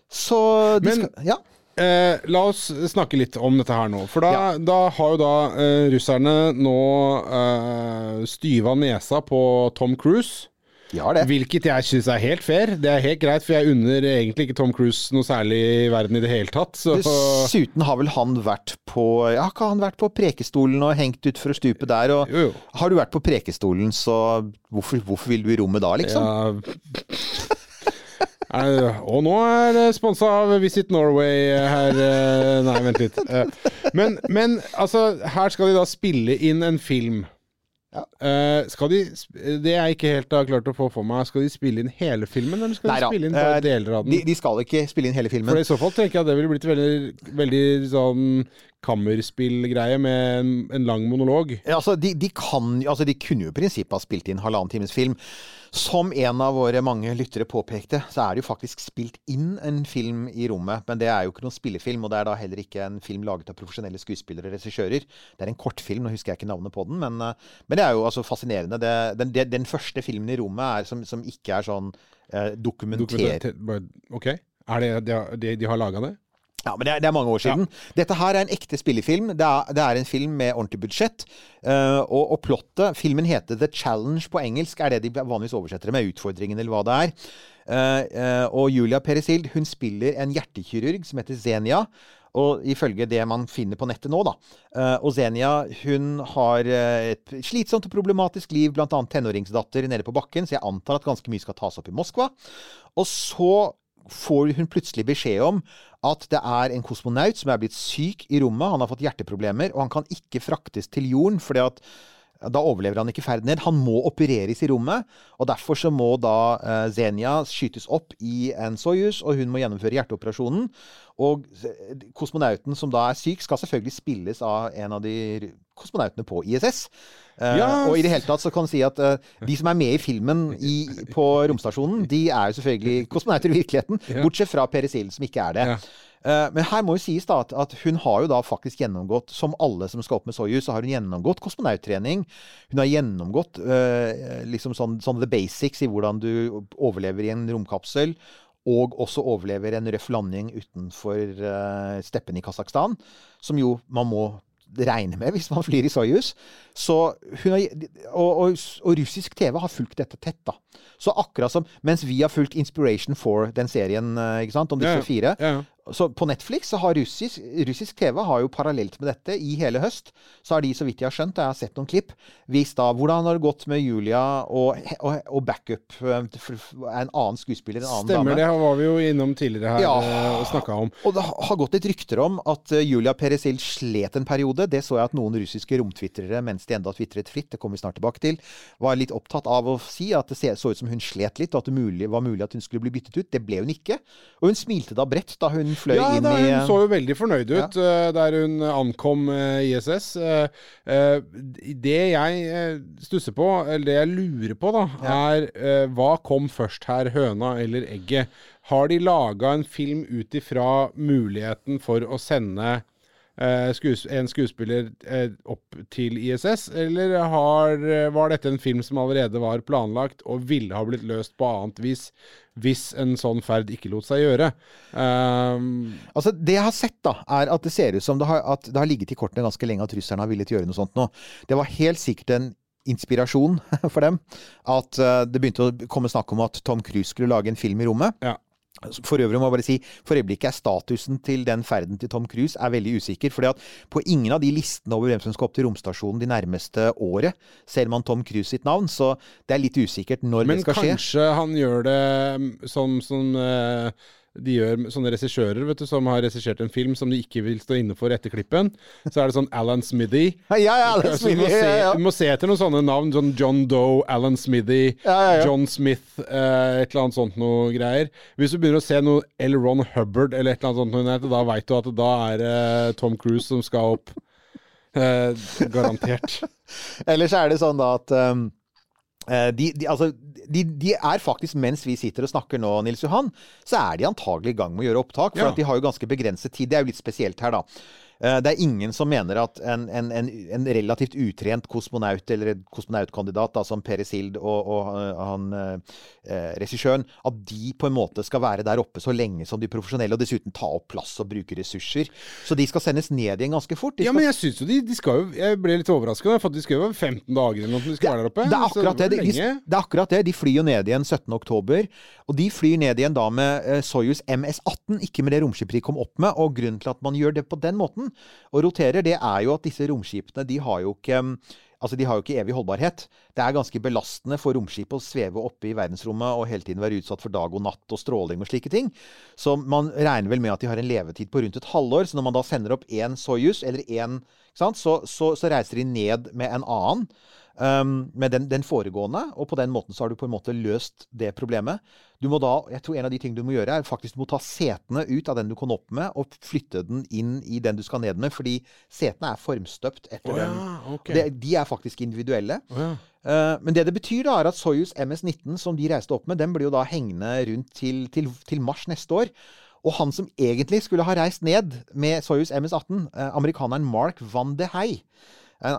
Så de Men- skal, Ja. Eh, la oss snakke litt om dette her nå. For da, da har jo da eh, russerne nå eh, styva nesa på Tom Cruise. Ja, det. Hvilket jeg syns er helt fair. Det er helt greit, for jeg unner egentlig ikke Tom Cruise noe særlig i verden i det hele tatt. Så Dessuten har vel han vært på Ja, har ikke han vært på Prekestolen og hengt utfor stupet der? Og Jo, jo. har du vært på Prekestolen, så hvorfor, hvorfor vil du i rommet da, liksom? Ja. Eh, og nå er det sponsa av Visit Norway her eh, Nei, vent litt. Eh, Men, men altså, her skal de da spille inn en film. Ja. Eh, skal de Det jeg ikke helt har klart å få for meg, skal de spille inn hele filmen, eller skal Nei, de spille inn bare eh, deler av den? De, de skal ikke spille inn hele filmen. For i så fall tenker jeg at det ville blitt veldig, veldig sånn kammerspillgreie med en, en lang monolog. Ja, Altså, de, de, kan, altså, de kunne jo i prinsippet ha spilt inn halvannen times film. Som en av våre mange lyttere påpekte, så er det jo faktisk spilt inn en film i rommet. Men det er jo ikke noen spillefilm, og det er da heller ikke en film laget av profesjonelle skuespillere og regissører. Det er en kortfilm, nå husker jeg ikke navnet på den, men, eh, men det er jo altså fascinerende. Det, den, den første filmen i rommet er, som, som ikke er sånn eh, dokumenter... Dokumenter- Ok. Er det, de, de, de har laga det? Ja, men det er, det er mange år siden. Dette her er en ekte spillefilm. Det er, det er en film med ordentlig budsjett. Uh, og, og plottet Filmen heter The Challenge på engelsk, er det de vanligvis oversetter det med. Utfordringen, eller hva det er. Uh, uh, og Julia Peresild hun spiller en hjertekirurg som heter Zenia. Og ifølge det man finner på nettet nå, da. Og Zenia hun har et slitsomt og problematisk liv, bl.a. tenåringsdatter nede på bakken, så jeg antar at ganske mye skal tas opp i Moskva. Og så får hun plutselig beskjed om at det er en kosmonaut som er blitt syk i rommet. Han har fått hjerteproblemer, og han kan ikke fraktes til jorden. fordi at da overlever han ikke ferden ned. Han må opereres i rommet. og Derfor så må da eh, Zenia skytes opp i en Soyuz, og hun må gjennomføre hjerteoperasjonen. Og eh, kosmonauten som da er syk, skal selvfølgelig spilles av en av de kosmonautene på ISS. Eh, Ja. Og i det hele tatt så kan du si at uh, de som er med i filmen i, på romstasjonen, de er jo selvfølgelig kosmonauter i virkeligheten. Bortsett fra Peresil, som ikke er det. Ja. Eh, Men her må jo sies da at, hun har jo da faktisk gjennomgått, som alle som skal opp med Soyuz, så har hun gjennomgått kosmonauttrening. Hun har gjennomgått eh, liksom sånn, sånn the basics i hvordan du overlever i en romkapsel. Og også overlever en røff landing utenfor steppene steppen i Kasakhstan. Som jo man må regne med hvis man flyr i Soyuz. Så har, og, og, og russisk TV har fulgt dette tett, da. Så akkurat som Mens vi har fulgt Inspiration 4, den serien eh, ikke sant, om disse Ja, fire, Ja, ja. så på Netflix så har russisk, russisk TV har jo parallelt med dette i hele høst, så har de, så vidt jeg har skjønt, jeg har sett noen klipp, vist da hvordan har det gått med Julia og, og, og backup eh, for- for en annen skuespiller, en annen Stemmer, dame. det var vi jo innom tidligere her eh, og snakka om. Og det har gått litt rykter om at Julia Peresil slet en periode. Det så jeg at noen russiske romtvitrere, mens enda tvitret fritt, det kommer vi snart tilbake til, var litt opptatt av å si at det så ut som hun slet litt, og at det mulig, var mulig at hun skulle bli byttet ut. Det ble hun ikke. Og hun smilte da bredt da hun fløy Ja, inn da, i hun så jo veldig fornøyd ut eh, der hun ankom eh, ISS. Eh, eh, det jeg eh, stusser på, eller det jeg lurer på, da, er eh, hva kom først her, høna eller egget? Har de laga en film ut ifra muligheten for å sende eh, skues en skuespiller eh, opp til ISS, eller har, eh, var dette en film som allerede var planlagt og ville ha blitt løst på annet vis hvis en sånn ferd ikke lot seg gjøre? Um, Altså, Det jeg har sett, da, er at det ser ut som det har, at det har ligget i kortene ganske lenge at russerne har villet gjøre noe sånt nå. Det var helt sikkert en inspirasjon for dem at eh, det begynte å komme snakk om at Tom Cruise skulle lage en film i rommet. ja. For øvrig må jeg bare si, for øyeblikket er statusen til den ferden til Tom Cruise er veldig usikker. fordi at på ingen av de listene over hvem som skal opp til romstasjonen de nærmeste året, ser man Tom Cruise sitt navn. Så det er litt usikkert når Men det skal skje. Men kanskje han gjør det mm, som, som eh, de gjør sånne regissører vet du, som har regissert en film som de ikke vil stå inne for etter klippen. Så er det sånn Alan Smithy. Ja, ja, Alan Smithy, må se, ja, må se etter noen sånne navn. Sånn John Doe, Alan Smithy. John Smith, eh, et eller annet sånt noe greier. Hvis du begynner å se noe L. Ron Hubbard eller et eller annet sånt, noe, da veit du at da er eh, Tom Cruise som skal opp. Eh, garantert. Ellers er det sånn da at um, de, de, altså, de, de er faktisk, mens vi sitter og snakker nå, Nils Johan, så er de antagelig i gang med å gjøre opptak. For Ja. de har jo ganske begrenset tid. Det er jo litt spesielt her, da. Eh, Det er ingen som mener at en, en, en, en relativt utrent kosmonaut, eller kosmonautkandidat da, som Pere Sild og, og eh, han eh, regissøren, at de på en måte skal være der oppe så lenge som de profesjonelle, og dessuten ta opp plass og bruke ressurser. Så de skal sendes ned igjen ganske fort. De Ja, men jeg syns jo de, de skal jo Jeg ble litt overraska, for de skal jo være 15 dager eller noe de skal være der oppe. Det er, Så akkurat det. var De, de, det er akkurat det. De flyr jo ned igjen 17. oktober. Og de flyr ned igjen da med eh, Soyuz MS-18, ikke med det romskipet de kom opp med. Og grunnen til at man gjør det på den måten, og roterer, det er jo at disse romskipene de har jo ikke Altså, De har jo ikke evig holdbarhet. Det er ganske belastende for romskipet å sveve oppe i verdensrommet og hele tiden være utsatt for dag og natt og stråling og slike ting. Så man regner vel med at de har en levetid på rundt et halvår. Så når man da sender opp én Soyuz, eller én så, så, så reiser de ned med en annen. Um, med den, den foregående, og på den måten så har du på en måte løst det problemet. Du må da, jeg tror En av de tingene du må gjøre, er faktisk du må ta setene ut av den du kom opp med, og flytte den inn i den du skal ned med, fordi setene er formstøpt etter oh, ja, den. ok. Det, de er faktisk individuelle. Oh, ja. uh, men det det betyr, da, er at Soyuz MS-19, som de reiste opp med, den blir jo da hengende rundt til, til, til mars neste år. Og han som egentlig skulle ha reist ned med Soyuz MS-18, eh, amerikaneren Mark Van de Hei, eh,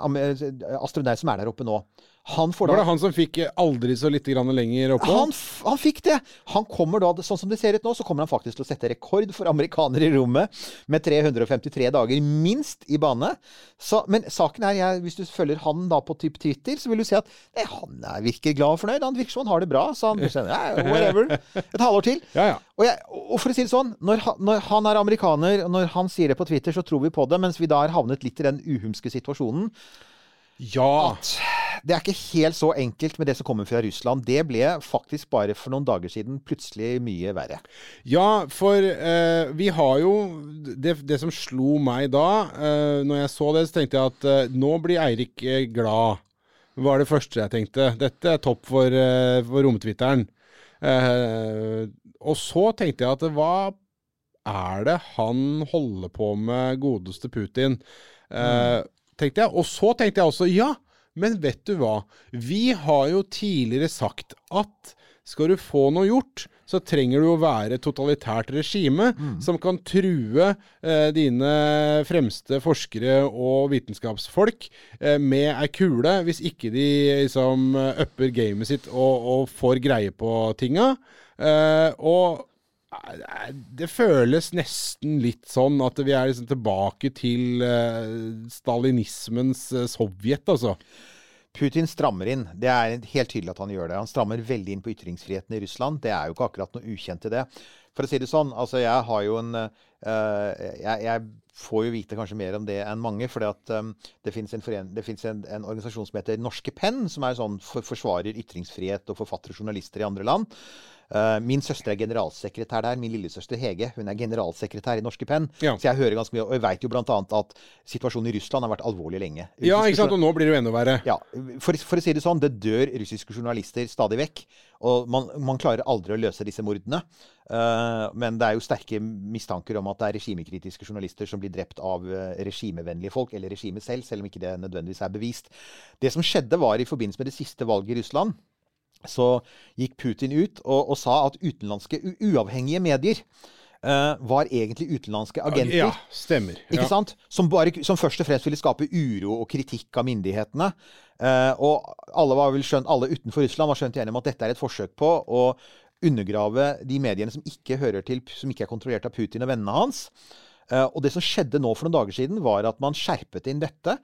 astronaut som er der oppe nå, han får da Var det han som fikk eh, aldri så lite grann lenger oppå? han, han fikk det! Han kommer da, Sånn som det ser ut nå, så kommer han faktisk til å sette rekord for amerikanere i rommet med 353 dager minst i bane. Så, men saken er, jeg, hvis du følger han da på typ Twitter, så vil du se at nei, han er, virker glad og fornøyd. Han virker som han har det bra. Så han sier yeah, whatever. Et halvår til. Ja, ja. Og, jeg, og for å si det sånn, når han, når han er amerikaner, og når han sier det på Twitter, så tror vi på det, mens vi da har havnet litt i den uhumske situasjonen Ja. at det er ikke helt så enkelt med det som kommer fra Russland. Det ble faktisk bare for noen dager siden plutselig mye verre. Ja, for eh, vi har jo det, det som slo meg da, eh, når jeg så det, så tenkte jeg at eh, nå blir Eirik eh, glad. Var det første jeg tenkte. Dette er topp for, eh, for romtwitteren. Eh, og så tenkte jeg at hva er det han holder på med, godeste Putin? Eh, tenkte jeg. Og så tenkte jeg også ja, men vet du hva? Vi har jo tidligere sagt at skal du få noe gjort, så trenger du å være et totalitært regime som kan true eh, dine fremste forskere og vitenskapsfolk eh, med ei kule, hvis ikke de liksom upper gamet sitt og, og får greie på tinga. Eh, og det føles nesten litt sånn at vi er liksom tilbake til eh, stalinismens eh, Sovjet, altså. Putin strammer inn. Det er helt tydelig at han gjør det. Han strammer veldig inn på ytringsfriheten i Russland. Det er jo ikke akkurat noe ukjent i det. For å si det sånn, altså jeg har jo en eh, jeg, jeg får jo vite kanskje mer om det enn mange. For um, det fins en, en, en organisasjon som heter Norske Penn, som er sånn for, forsvarer ytringsfrihet og forfattere og journalister i andre land. Eh, min søster er generalsekretær der. Min lillesøster Hege hun er generalsekretær i Norske Penn. Ja. Så jeg hører ganske mye. Og jeg veit jo bl.a. at situasjonen i Russland har vært alvorlig lenge. Ja, ikke sant? Og nå blir det jo enda verre. ja, for, for å si det sånn, det dør russiske journalister stadig vekk. Og man, man klarer aldri å løse disse mordene. Uh, men det er jo sterke mistanker om at det er regimekritiske journalister som blir drept av eh, regimevennlige folk, eller regimet selv, selv om ikke det nødvendigvis er bevist. Det som skjedde var i forbindelse med det siste valget i Russland, så gikk Putin ut og, og sa at utenlandske uavhengige medier uh, var egentlig utenlandske agenter. Ja, stemmer. Ikke Ja. sant? Som, bare, som først og fremst ville skape uro og kritikk av myndighetene. Uh, og alle, var vel skjønt, alle utenfor Russland var skjønt enige om at dette er et forsøk på å undergrave de mediene som ikke hører til, som ikke er kontrollert av Putin og vennene hans. Eh, og det som skjedde nå for noen dager siden, var at man skjerpet inn dette,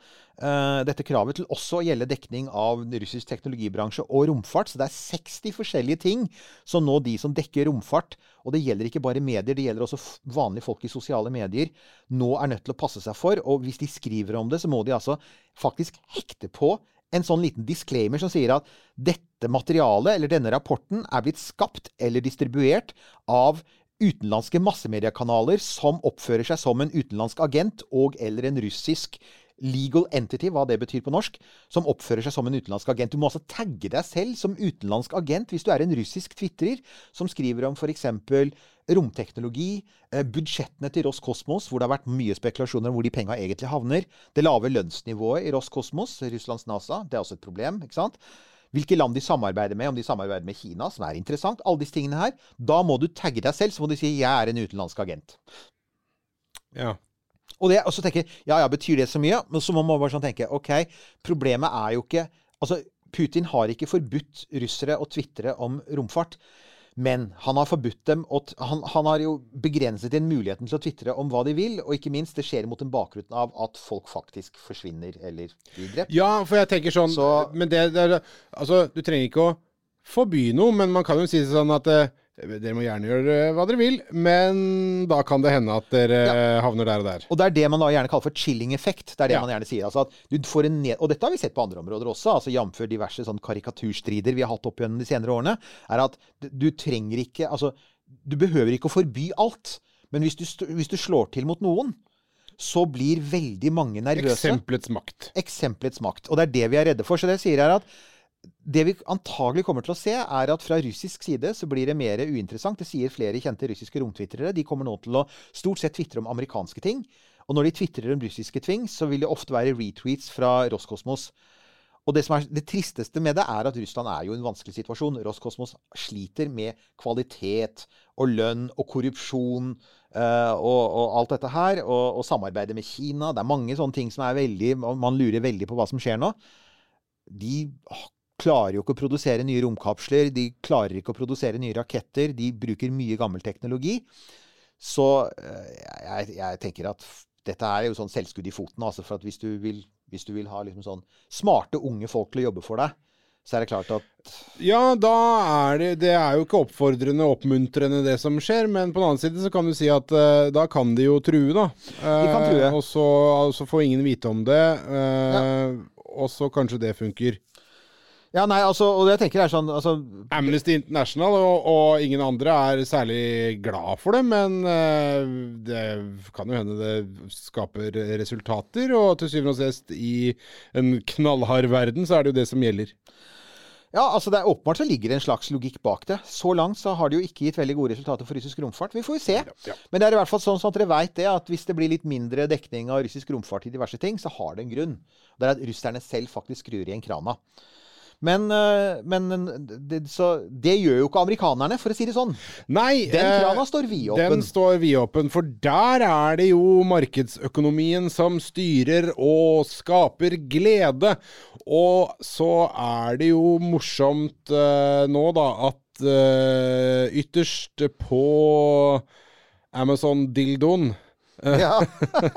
eh, dette kravet til også å gjelde dekning av russisk teknologibransje og romfart. Så det er 60 forskjellige ting som nå de som dekker romfart, og det gjelder ikke bare medier, det gjelder også vanlige folk i sosiale medier, nå er nødt til å passe seg for. Og hvis de skriver om det, så må de altså faktisk hekte på en sånn liten disclaimer som sier at dette materialet, eller denne rapporten, er blitt skapt eller distribuert av utenlandske massemediekanaler som oppfører seg som en utenlandsk agent og eller en russisk legal entity, hva det betyr på norsk, som oppfører seg som en utenlandsk agent. Du må altså tagge deg selv som utenlandsk agent hvis du er en russisk tvitrer som skriver om f.eks. romteknologi, eh, budsjettene til Roskosmos, hvor det har vært mye spekulasjoner om hvor de penga egentlig havner, det lave lønnsnivået i Roskosmos, Russlands NASA, det er også et problem, ikke sant? Hvilke land de samarbeider med, om de samarbeider med Kina, som er interessant. Alle disse tingene her. Da må du tagge deg selv, så må du si 'jeg er en utenlandsk agent'. Ja. Og, det, og så tenker jeg ja ja, betyr det så mye? Men så må man bare sånn tenke ok, problemet er jo ikke Altså, Putin har ikke forbudt russere å tvitre om romfart. Men han har forbudt dem han, han har jo begrenset inn muligheten til å tvitre om hva de vil. Og ikke minst, det skjer mot en bakgrunn av at folk faktisk forsvinner eller blir drept. Ja, for jeg tenker sånn Så- Men det, det er Altså, du trenger ikke å forby noe, men man kan jo si sånn at eh, dere må gjerne gjøre hva dere vil, men da kan det hende at dere havner der og der. Og det er det man da gjerne kaller for chilling effekt. Det er det Ja. man gjerne sier. Altså at du får en ned... Og dette har vi sett på andre områder også, altså jf. diverse sånn karikaturstrider vi har hatt opp gjennom de senere årene. er at du- trenger ikke Altså, du behøver ikke å forby alt. Men hvis du, hvis du slår til mot noen, så blir veldig mange nervøse. Eksempelets makt. Eksempelets makt. Og det er det vi er redde for. Så det sier er at det vi antagelig kommer til å se, er at fra russisk side så blir det mer uinteressant. Det sier flere kjente russiske romtvitrere. De kommer nå til å stort sett tvitre om amerikanske ting. Og når de tvitrer om russiske ting, så vil det ofte være retweets fra Roskosmos. Og det, som er, det tristeste med det er at Russland er jo i en vanskelig situasjon. Roskosmos sliter med kvalitet og lønn og korrupsjon uh, og, og alt dette her. Og, og samarbeidet med Kina. Det er mange sånne ting som er veldig Man lurer veldig på hva som skjer nå. De klarer jo ikke å produsere nye romkapsler. De klarer ikke å produsere nye raketter. De bruker mye gammel teknologi. Så eh, jeg, jeg tenker at dette er jo sånn selvskudd i foten. Altså for at hvis du vil, hvis du vil ha liksom sånn smarte, unge folk til å jobbe for deg, så er det klart at Ja, da er det Det er jo ikke oppfordrende og oppmuntrende, det som skjer, men på den annen side så kan du si at uh, da kan de jo true, da. De kan true. Eh, og så altså, får ingen vite om det, eh, og så kanskje det funker. Ja, nei, altså, og jeg tenker er sånn altså, Amnesty International og, og ingen andre er særlig glad for det, men eh, det kan jo hende det skaper resultater. Og til syvende og sist, i en knallhard verden, så er det jo det som gjelder. Ja, altså det er åpenbart så ligger det en slags logikk bak det. Så langt så har det jo ikke gitt veldig gode resultater for russisk romfart. Vi får jo se. ja. Men det er i hvert fall sånn, sånn at dere veit det, at hvis det blir litt mindre dekning av russisk romfart i diverse ting, så har det en grunn. Det er at russerne selv faktisk skrur igjen krana. Men, øh, men det, så, det gjør jo ikke amerikanerne, for å si det sånn. Nei, Den eh, krana står vidåpen. Den står vidåpen, for der er det jo markedsøkonomien som styrer og skaper glede. Og så er det jo morsomt eh, nå, da, at eh, ytterst på Amazon-dildoen Ja,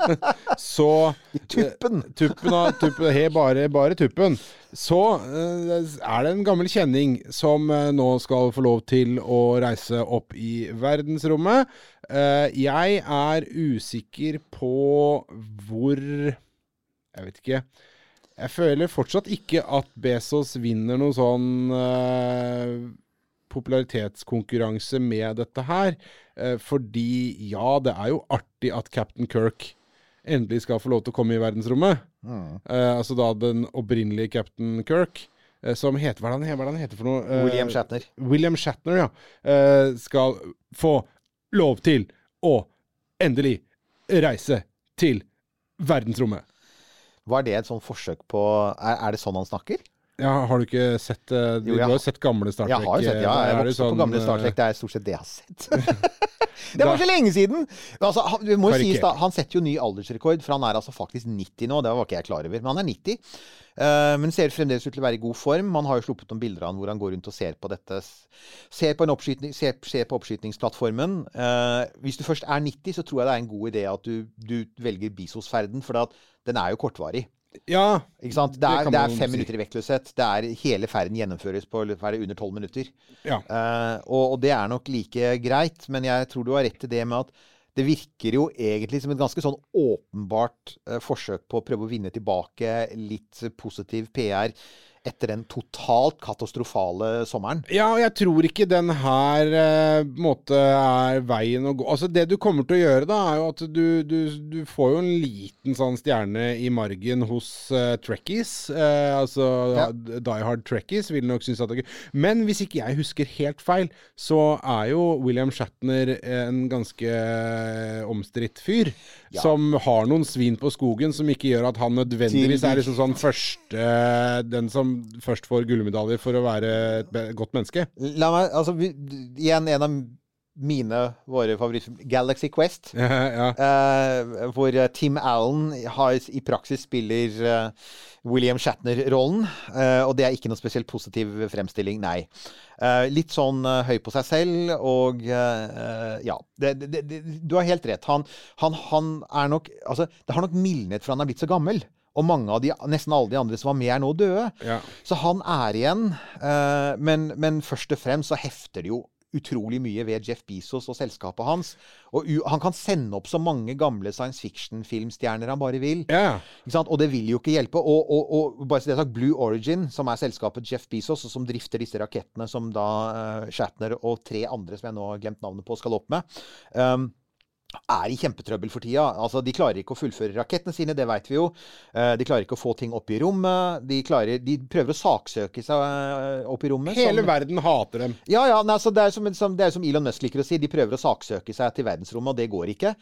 så tuppen. Tuppen av tuppen, he, bare, bare tuppen. Så eh, er det en gammel kjenning som eh, nå skal få lov til å reise opp i verdensrommet. Eh, jeg er usikker på hvor Jeg vet ikke. Jeg føler fortsatt ikke at Bezos vinner noen sånn eh, popularitetskonkurranse med dette her. Eh, fordi ja, det er jo artig at Captain Kirk endelig skal få lov til å komme i verdensrommet. Eh, altså da den opprinnelige Captain Kirk, eh, som heter Hva er det han er heter for noe? William Shatner. William Shatner, ja. skal få lov til å endelig reise til verdensrommet. Var det et sånt forsøk på Er, er det sånn han snakker? Ja, har du ikke sett eh, Du Jo, jeg har jo sett gamle Star Trek. Jeg har jo sett, ja. eh, Jeg da er vokste opp på sånn, gamle Star eh, Trek. Det er stort sett det jeg har sett. det var så lenge siden! Altså, han, må jo sies da, han setter jo ny aldersrekord, for han er altså faktisk 90 nå. Det var ikke jeg klar over, men han er 90. Uh, men ser fremdeles ut til å være i god form. Man har jo sluppet noen bilder av han hvor han går rundt og ser på dette. Ser på, en oppskytning, ser, ser på oppskytningsplattformen. Uh, hvis du først er 90, så tror jeg det er en god idé at du, du velger Bisos-ferden, for den er jo kortvarig. Ja. Ikke sant? Det er, det det er fem si. minutter i vektløshet. Det er, hele ferden gjennomføres på under tolv minutter. ja. Uh, og, og det er nok like greit, men jeg tror du har rett i det med at det virker jo egentlig som et ganske sånn åpenbart uh, forsøk på å prøve å vinne tilbake litt positiv PR etter den totalt katastrofale sommeren. Ja, og jeg tror ikke den her eh, måte er veien å gå. Altså Det du kommer til å gjøre, da, er jo at du, du, du får jo en liten sånn stjerne i margen hos uh, Trekkies. Eh, altså Ja. Die Hard Trekkies vil nok synes at det er gøy. Men hvis ikke jeg husker helt feil, så er jo William Shatner en ganske eh, omstridt fyr. Ja. Som har noen svin på skogen som ikke gjør at han nødvendigvis er liksom sånn første Den som først får gullmedaljer for å være et godt menneske. La meg, altså, vi, igjen en av mine, våre favorittfilmer, Galaxy Quest. ja. Eh, hvor eh, Tim Allen har, i praksis spiller uh, William Shatner-rollen. Uh, og det er ikke noe spesielt positiv fremstilling, nei. Litt sånn høy på seg selv, og ja. Det, det, det, du har helt rett. Han, han, han er nok Altså, det har nok mildnet for han er blitt så gammel. Og mange av de, nesten alle de andre som var med, er nå døde. Ja. Så han er igjen. Uh, men, men først og fremst så hefter det jo utrolig mye ved Jeff Bezos og selskapet hans. Og han kan sende opp så mange gamle science fiction-filmstjerner han bare vil. ja. Og det vil jo ikke hjelpe. Og, og, og bare så det sagt, Blue Origin, som er selskapet Jeff Bezos, og som drifter disse rakettene som da uh, Shatner og tre andre som jeg nå har glemt navnet på, skal opp med. um, er i kjempetrøbbel for tida. Altså, de klarer ikke å fullføre rakettene sine, det vet vi jo. Eh, De klarer ikke å få ting opp i rommet. De, klarer, de prøver å saksøke seg eh, opp i rommet. Hele som- verden hater dem. ja, ja, nei, det, er som, som, det er som Elon Musk liker å si. De prøver å saksøke seg til verdensrommet, og det går ikke.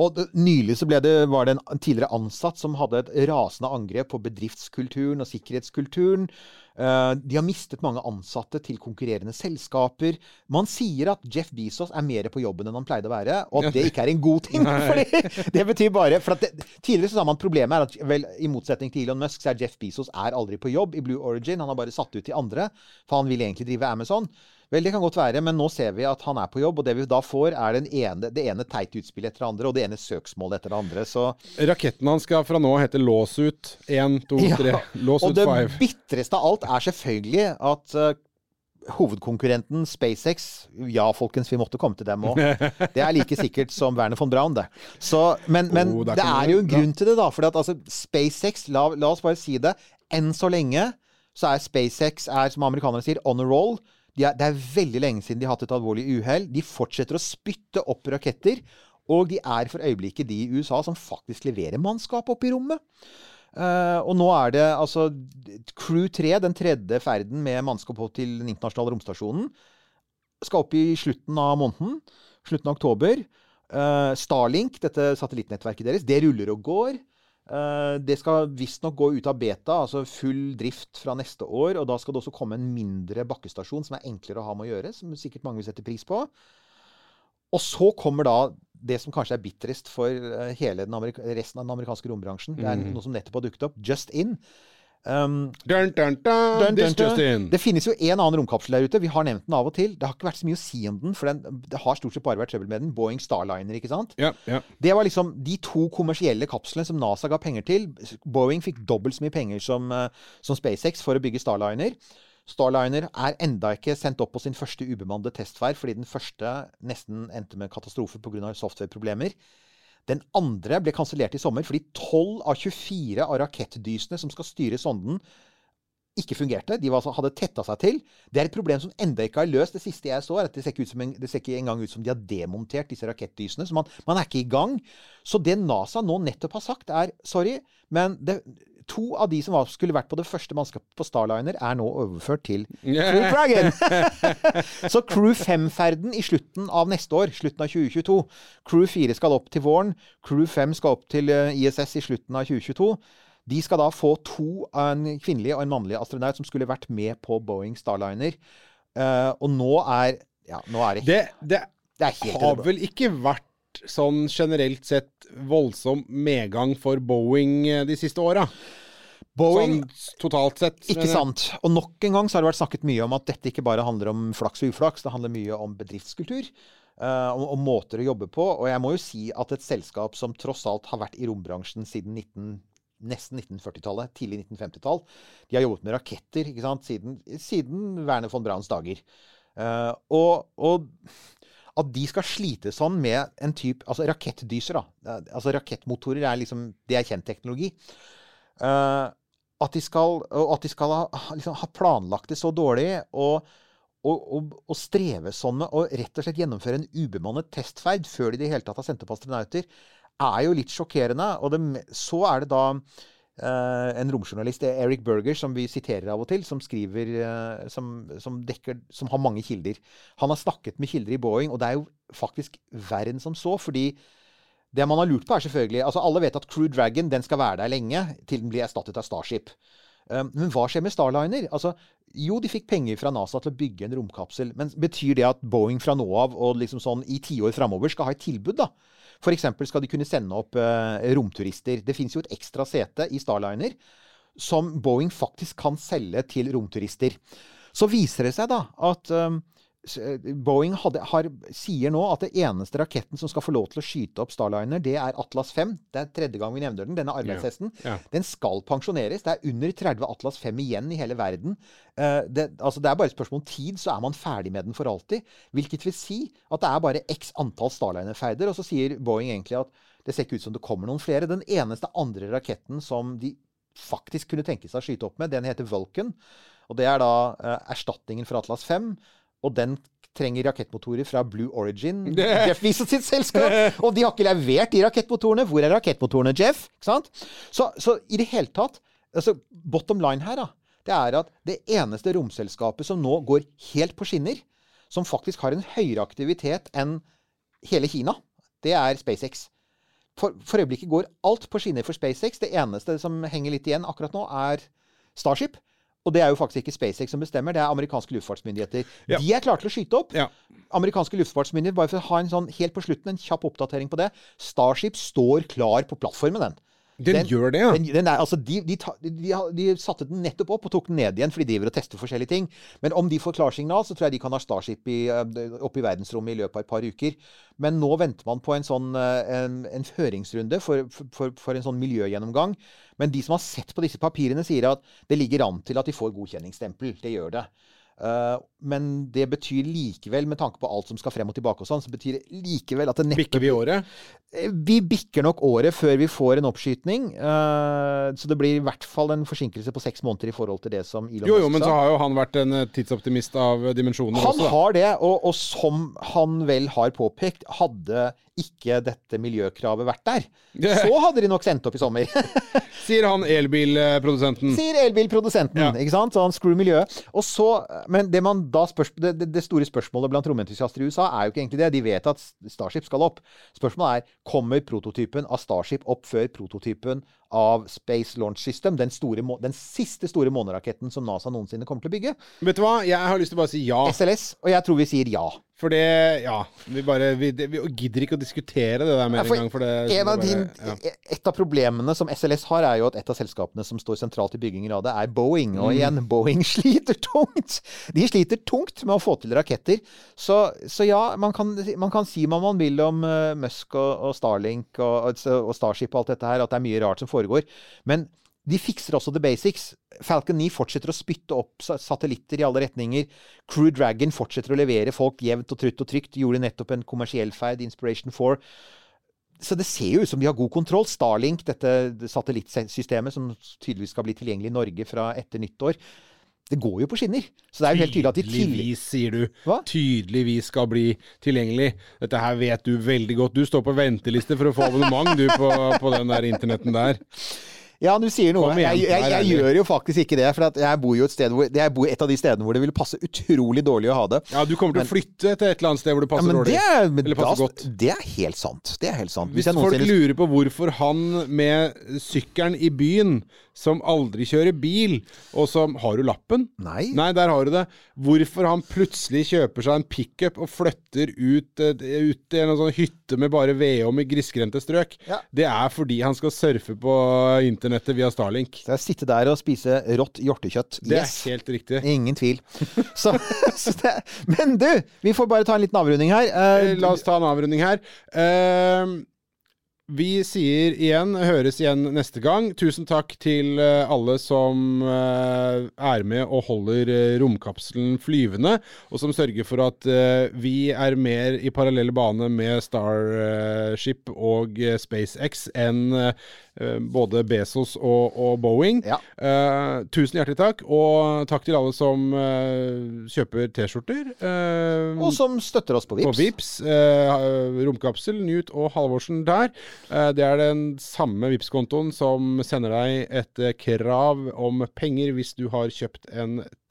Og nylig så det, var det en tidligere ansatt som hadde et rasende angrep på bedriftskulturen og sikkerhetskulturen. Eh, de har mistet mange ansatte til konkurrerende selskaper. Man sier at Jeff Bezos er mer på jobben enn han pleide å være, og at det ikke er en god ting. fordi det betyr bare for at det, Tidligere så sa man at problemet er at vel, i motsetning til Elon Musk, så er Jeff Bezos er aldri på jobb i Blue Origin. Han har bare satt ut til andre, for han vil egentlig drive Amazon. Vel, det kan godt være, men nå ser vi at han er på jobb, og det vi da får, er den ene, det ene teite utspillet etter det andre, og det ene søksmålet etter det andre. Så Raketten hans skal fra nå hete Låsut 1, 2, 3. ut five. Og det 5. bitreste av alt er selvfølgelig at eh, hovedkonkurrenten SpaceX Ja, folkens, vi måtte komme til dem òg. Det er like sikkert som Werner von Braun, det. Så, men men Oh, det er jo en grunn til det, da. For at, altså, SpaceX, la, la oss bare si det, enn så lenge så er SpaceX, er, som amerikanerne sier, on a roll. De er, det er veldig lenge siden de har hatt et alvorlig uhell. De fortsetter å spytte opp raketter. Og de er for øyeblikket de i USA som faktisk leverer mannskap opp i rommet. Uh, og nå er det altså Crew 3, den tredje ferden med mannskap opp til den internasjonale romstasjonen, skal opp i slutten av måneden. Slutten av oktober. Uh, Starlink, dette satellittnettverket deres, det ruller og går. Eh, det skal visstnok gå ut av beta, altså full drift fra neste år. Og da skal det også komme en mindre bakkestasjon som er enklere å ha med å gjøre, som sikkert mange vil sette pris på. Og så kommer da det som kanskje er bitrest for eh, hele den resten av den amerikanske rombransjen. Det er Mm. noe som nettopp har dukket opp. Just In. Um, Dun, dun, dun. Det finnes jo en annen romkapsel der ute. Vi har nevnt den av og til. Det har ikke vært så mye å si om den, for den, det har stort sett bare vært trøbbel med den. Boeing Starliner, ikke sant? Ja, ja. Det var liksom de to kommersielle kapslene som NASA ga penger til. Boeing fikk dobbelt så mye penger som, eh, som SpaceX for å bygge Starliner. Starliner er enda ikke sendt opp på sin første ubemannede testferd, fordi den første nesten endte med katastrofe pga. softwareproblemer. Den andre ble kansellert i sommer fordi 12 av 24 av rakettdysene som skal styre sonden, ikke fungerte. De var, altså- hadde tetta seg til. Det er et problem som enda ikke er løst. Det siste jeg så, er at det ser ikke, en, det ser ikke engang ut som de har demontert disse rakettdysene. Så man, man er ikke i gang. Så det NASA nå nettopp har sagt, er sorry, men det, to av de som var, skulle vært på det første mannskapet på Starliner, er nå overført til Crew Dragon. så Crew 5-ferden i slutten av neste år, slutten av 2022. Crew 4 skal opp til våren. Crew 5 skal opp til eh, ISS i slutten av 2022. De skal da få to, en kvinnelig og en mannlig astronaut som skulle vært med på Boeing Starliner. Uh, og nå er Ja, nå er det, Det, det det er helt har vel ikke vært sånn generelt sett voldsom medgang for Boeing eh, de siste åra? Boeing Sånn totalt sett. Ikke sant. Og nok en gang så har det vært snakket mye om at dette ikke bare handler om flaks og uflaks, det handler mye om bedriftskultur. Uh, og, og måter å jobbe på. Og jeg må jo si at et selskap som tross alt har vært i rombransjen siden 19, nesten 1940-tallet, tidlig 1950-tall De har jobbet med raketter ikke sant? Siden, siden Werner von Brauns dager. Uh, og, og at de skal slite sånn med en type Altså rakettdyser, da. Altså rakettmotorer er liksom Det er kjent teknologi. Uh, at de skal, og at de skal ha, liksom, ha planlagt det så dårlig og, og, og, og streve sånn med å rett og slett gjennomføre en ubemannet testferd før de i det hele tatt har sendt opp astronauter, er jo litt sjokkerende. Og det, så er det da en romjournalist, Eric Berger, som vi siterer av og til, som skriver eh, som, som, dekker, som har mange kilder. Han har snakket med kilder i Boeing, og det er jo faktisk verre enn som så. fordi det man har lurt på, er selvfølgelig altså Alle vet at Crew Dragon den skal være der lenge, til den blir erstattet av Starship. Um, Men hva skjer med Starliner? Altså, jo, de fikk penger fra NASA til å bygge en romkapsel, men betyr det at Boeing fra nå av og liksom sånn i tiår framover skal ha et tilbud, da? F.eks. skal de kunne sende opp eh, romturister. Det fins jo et ekstra sete i Starliner som Boeing faktisk kan selge til romturister. Så viser det seg da at um, Boeing hadde, har, sier nå at det eneste raketten som skal få lov til å skyte opp Starliner, det er Atlas 5. Det er tredje gang vi nevner den. Denne arbeidshesten. Ja. Den skal pensjoneres. Det er under 30 Atlas 5 igjen i hele verden. Eh, det, altså det er bare et spørsmål om tid, så er man ferdig med den for alltid. Hvilket vil si at det er bare x antall Starliner-ferder. Og så sier Boeing egentlig at det ser ikke ut som det kommer noen flere. Den eneste andre raketten som de faktisk kunne tenke seg å skyte opp med, den heter Vulcan. Og det er da eh, erstatningen for Atlas 5. Og den trenger rakettmotorer fra Blue Origin. Jeff Wiesel sitt selskap. Og de har ikke levert de rakettmotorene. Hvor er rakettmotorene, Jeff? Så, så i det hele tatt altså Bottom line her, da. Det er at det eneste romselskapet som nå går helt på skinner, som faktisk har en høyere aktivitet enn hele Kina, det er SpaceX. For, for øyeblikket går alt på skinner for SpaceX. Det eneste som henger litt igjen akkurat nå, er Starship. Og det er jo faktisk ikke SpaceX som bestemmer, det er amerikanske luftfartsmyndigheter. Ja. De er klare til å skyte opp. Ja. Amerikanske luftfartsmyndigheter, bare for å ha en sånn helt på slutten, en kjapp oppdatering på det. Starship står klar på plattformen, den. Den, Den- gjør det, ja. Den, den er, altså, de, de, de, de satte den nettopp opp og tok den ned igjen, for de driver og tester forskjellige ting. Men om de får klarsignal, så tror jeg de kan ha Starship i, eh, oppe i verdensrommet i løpet av et par uker. Men nå venter man på en sånn eh, en, en høringsrunde for, for, for en sånn miljøgjennomgang. Men de som har sett på disse papirene, sier at det ligger an til at de får godkjenningsstempel. Det gjør det. Eh, men det betyr likevel, med tanke på alt som skal frem og tilbake og sånn, så betyr det likevel at det neppe Bikker vi året? Eh, Vi bikker nok året før vi får en oppskytning. eh, så det blir i hvert fall en forsinkelse på seks måneder i forhold til det som Elon Jo, jo, men så har jo han vært en tidsoptimist av dimensjoner Han også, Han har det, og, og som han vel har påpekt, hadde ikke dette miljøkravet vært der, så hadde de nok sendt opp i sommer. Sier han elbilprodusenten. Sier elbilprodusenten. Ja. ikke sant? Så han screw miljøet. Og så, men det, man da spørs, det, det, det store spørsmålet blant romentusiaster i USA er jo ikke egentlig det. De vet at Starship skal opp. Spørsmålet er kommer prototypen av Starship opp før prototypen av Space Launch System, den, store, den siste store måneraketten som NASA noensinne kommer til å bygge? Vet du hva, jeg har lyst til å bare si ja. SLS. Og jeg tror vi sier ja. For det Ja. Vi bare Vi, vi gidder ikke å diskutere det der mer engang, ja. Et av problemene som SLS har, er jo at et av selskapene som står sentralt i byggingen av det, er Boeing. Og igjen, Boeing sliter tungt! De sliter tungt med å få til raketter. Så, så ja, man kan, man kan si hva man vil om uh, Musk og, og Starlink og, og Starship og alt dette her, at det er mye rart som foregår. Men de fikser også the basics. Falcon 9 fortsetter å spytte opp satellitter i alle retninger. Crew Dragon fortsetter å levere folk jevnt og trutt og trygt. De gjorde nettopp en kommersiell feil, Inspiration 4. Så det ser jo ut som de har god kontroll. Starlink, dette satellittsystemet som tydeligvis skal bli tilgjengelig i Norge fra etter nyttår, det går jo på skinner. Så det er jo helt tydelig at de. Tydeligvis, sier du. Hva? Tydeligvis skal bli tilgjengelig. Dette her vet du veldig godt. Du står på venteliste for å få abonnement du på, på den der internetten der. Ja, du sier noe. Jeg, jeg, vær jeg gjør jo faktisk ikke det. For jeg bor jo et sted hvor, jeg bor et av de stedene hvor det ville passe utrolig dårlig å ha det. Ja, du kommer til å flytte til et eller annet sted hvor det Ja, passer men dårlig. det er, men Eller passer da- godt. det er helt sant. Det er helt sant. Hvis Hvis folk lurer på hvorfor han med sykkelen i byen, som aldri kjører bil, og som Har du lappen? Nei. Nei, der har du det. Hvorfor han plutselig kjøper seg en pickup og flytter ut, eh, ut til en sånn hytte med bare vedom i grisgrendte strøk. Ja. Det er fordi han skal surfe på internettet via Starlink. Så jeg sitter der og spise rått hjortekjøtt. Det Yes. er helt riktig. Ingen tvil. Så, så det, men du, vi får bare ta en liten avrunding her. Eh, La oss ta en avrunding her. Uh, vi sier igjen, høres igjen neste gang. Tusen takk til alle som er med og holder romkapselen flyvende, og som sørger for at vi er mer i parallell bane med Starship og SpaceX enn både Bezos og, og Boeing. Ja. Eh, tusen hjertelig takk, og takk til alle som eh, kjøper T-skjorter. Eh, og som støtter oss på på Vips. Vips. Eh, romkapsel, Newt og Halvorsen der. Eh, det er den samme Vips-kontoen som sender deg et eh, krav om penger hvis du har kjøpt en T-skjorte.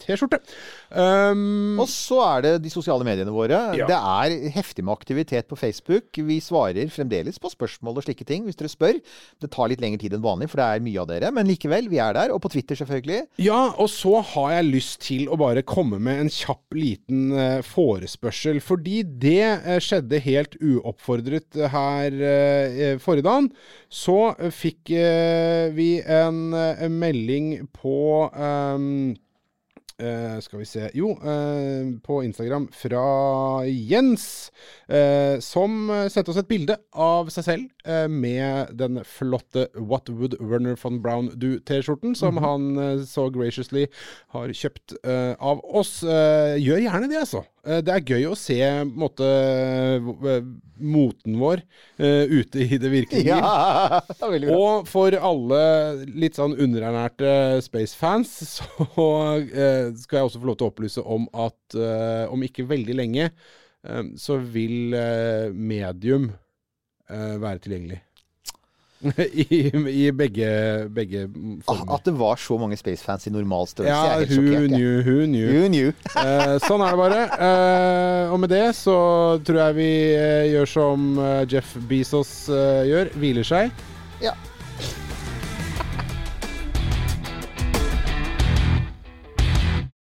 Um, Og så er det de sosiale mediene våre. Ja. Det er heftig med aktivitet på Facebook. Vi svarer fremdeles på spørsmål og slike ting hvis dere spør. Det tar litt lengre tid enn vanlig, for det er mye av dere. Men likevel, vi er der. Og på Twitter, selvfølgelig. ja, og så har jeg lyst til å bare komme med en kjapp liten eh, forespørsel. Fordi det eh, skjedde helt uoppfordret her eh, forrige dagen. Så fikk vi en, melding på ehm, Eh, skal vi se Jo, uh, på Instagram fra Jens, uh, som sendte oss et bilde av seg selv med den flotte What Would Werner von Braun Do-T-skjorten, som han eh, så graciously har kjøpt av oss. Gjør gjerne det, altså. Eh, det er gøy å se måte, eh, moten vår uh, ute i det virkelige. Ja, bra. Og for alle litt sånn underernærte Space-fans, så uh, skal jeg også få lov til å opplyse om at uh, om ikke veldig lenge, så vil medium være tilgjengelig. I, I begge, begge Ah, former. At det var så mange Space-fans i normal størrelse. Ja, er helt sjokkert. knew, who knew. Who knew. Eh, sånn er det bare. Eh, og med det så tror jeg vi eh, gjør som Jeff Bezos gjør, hviler seg. Ja.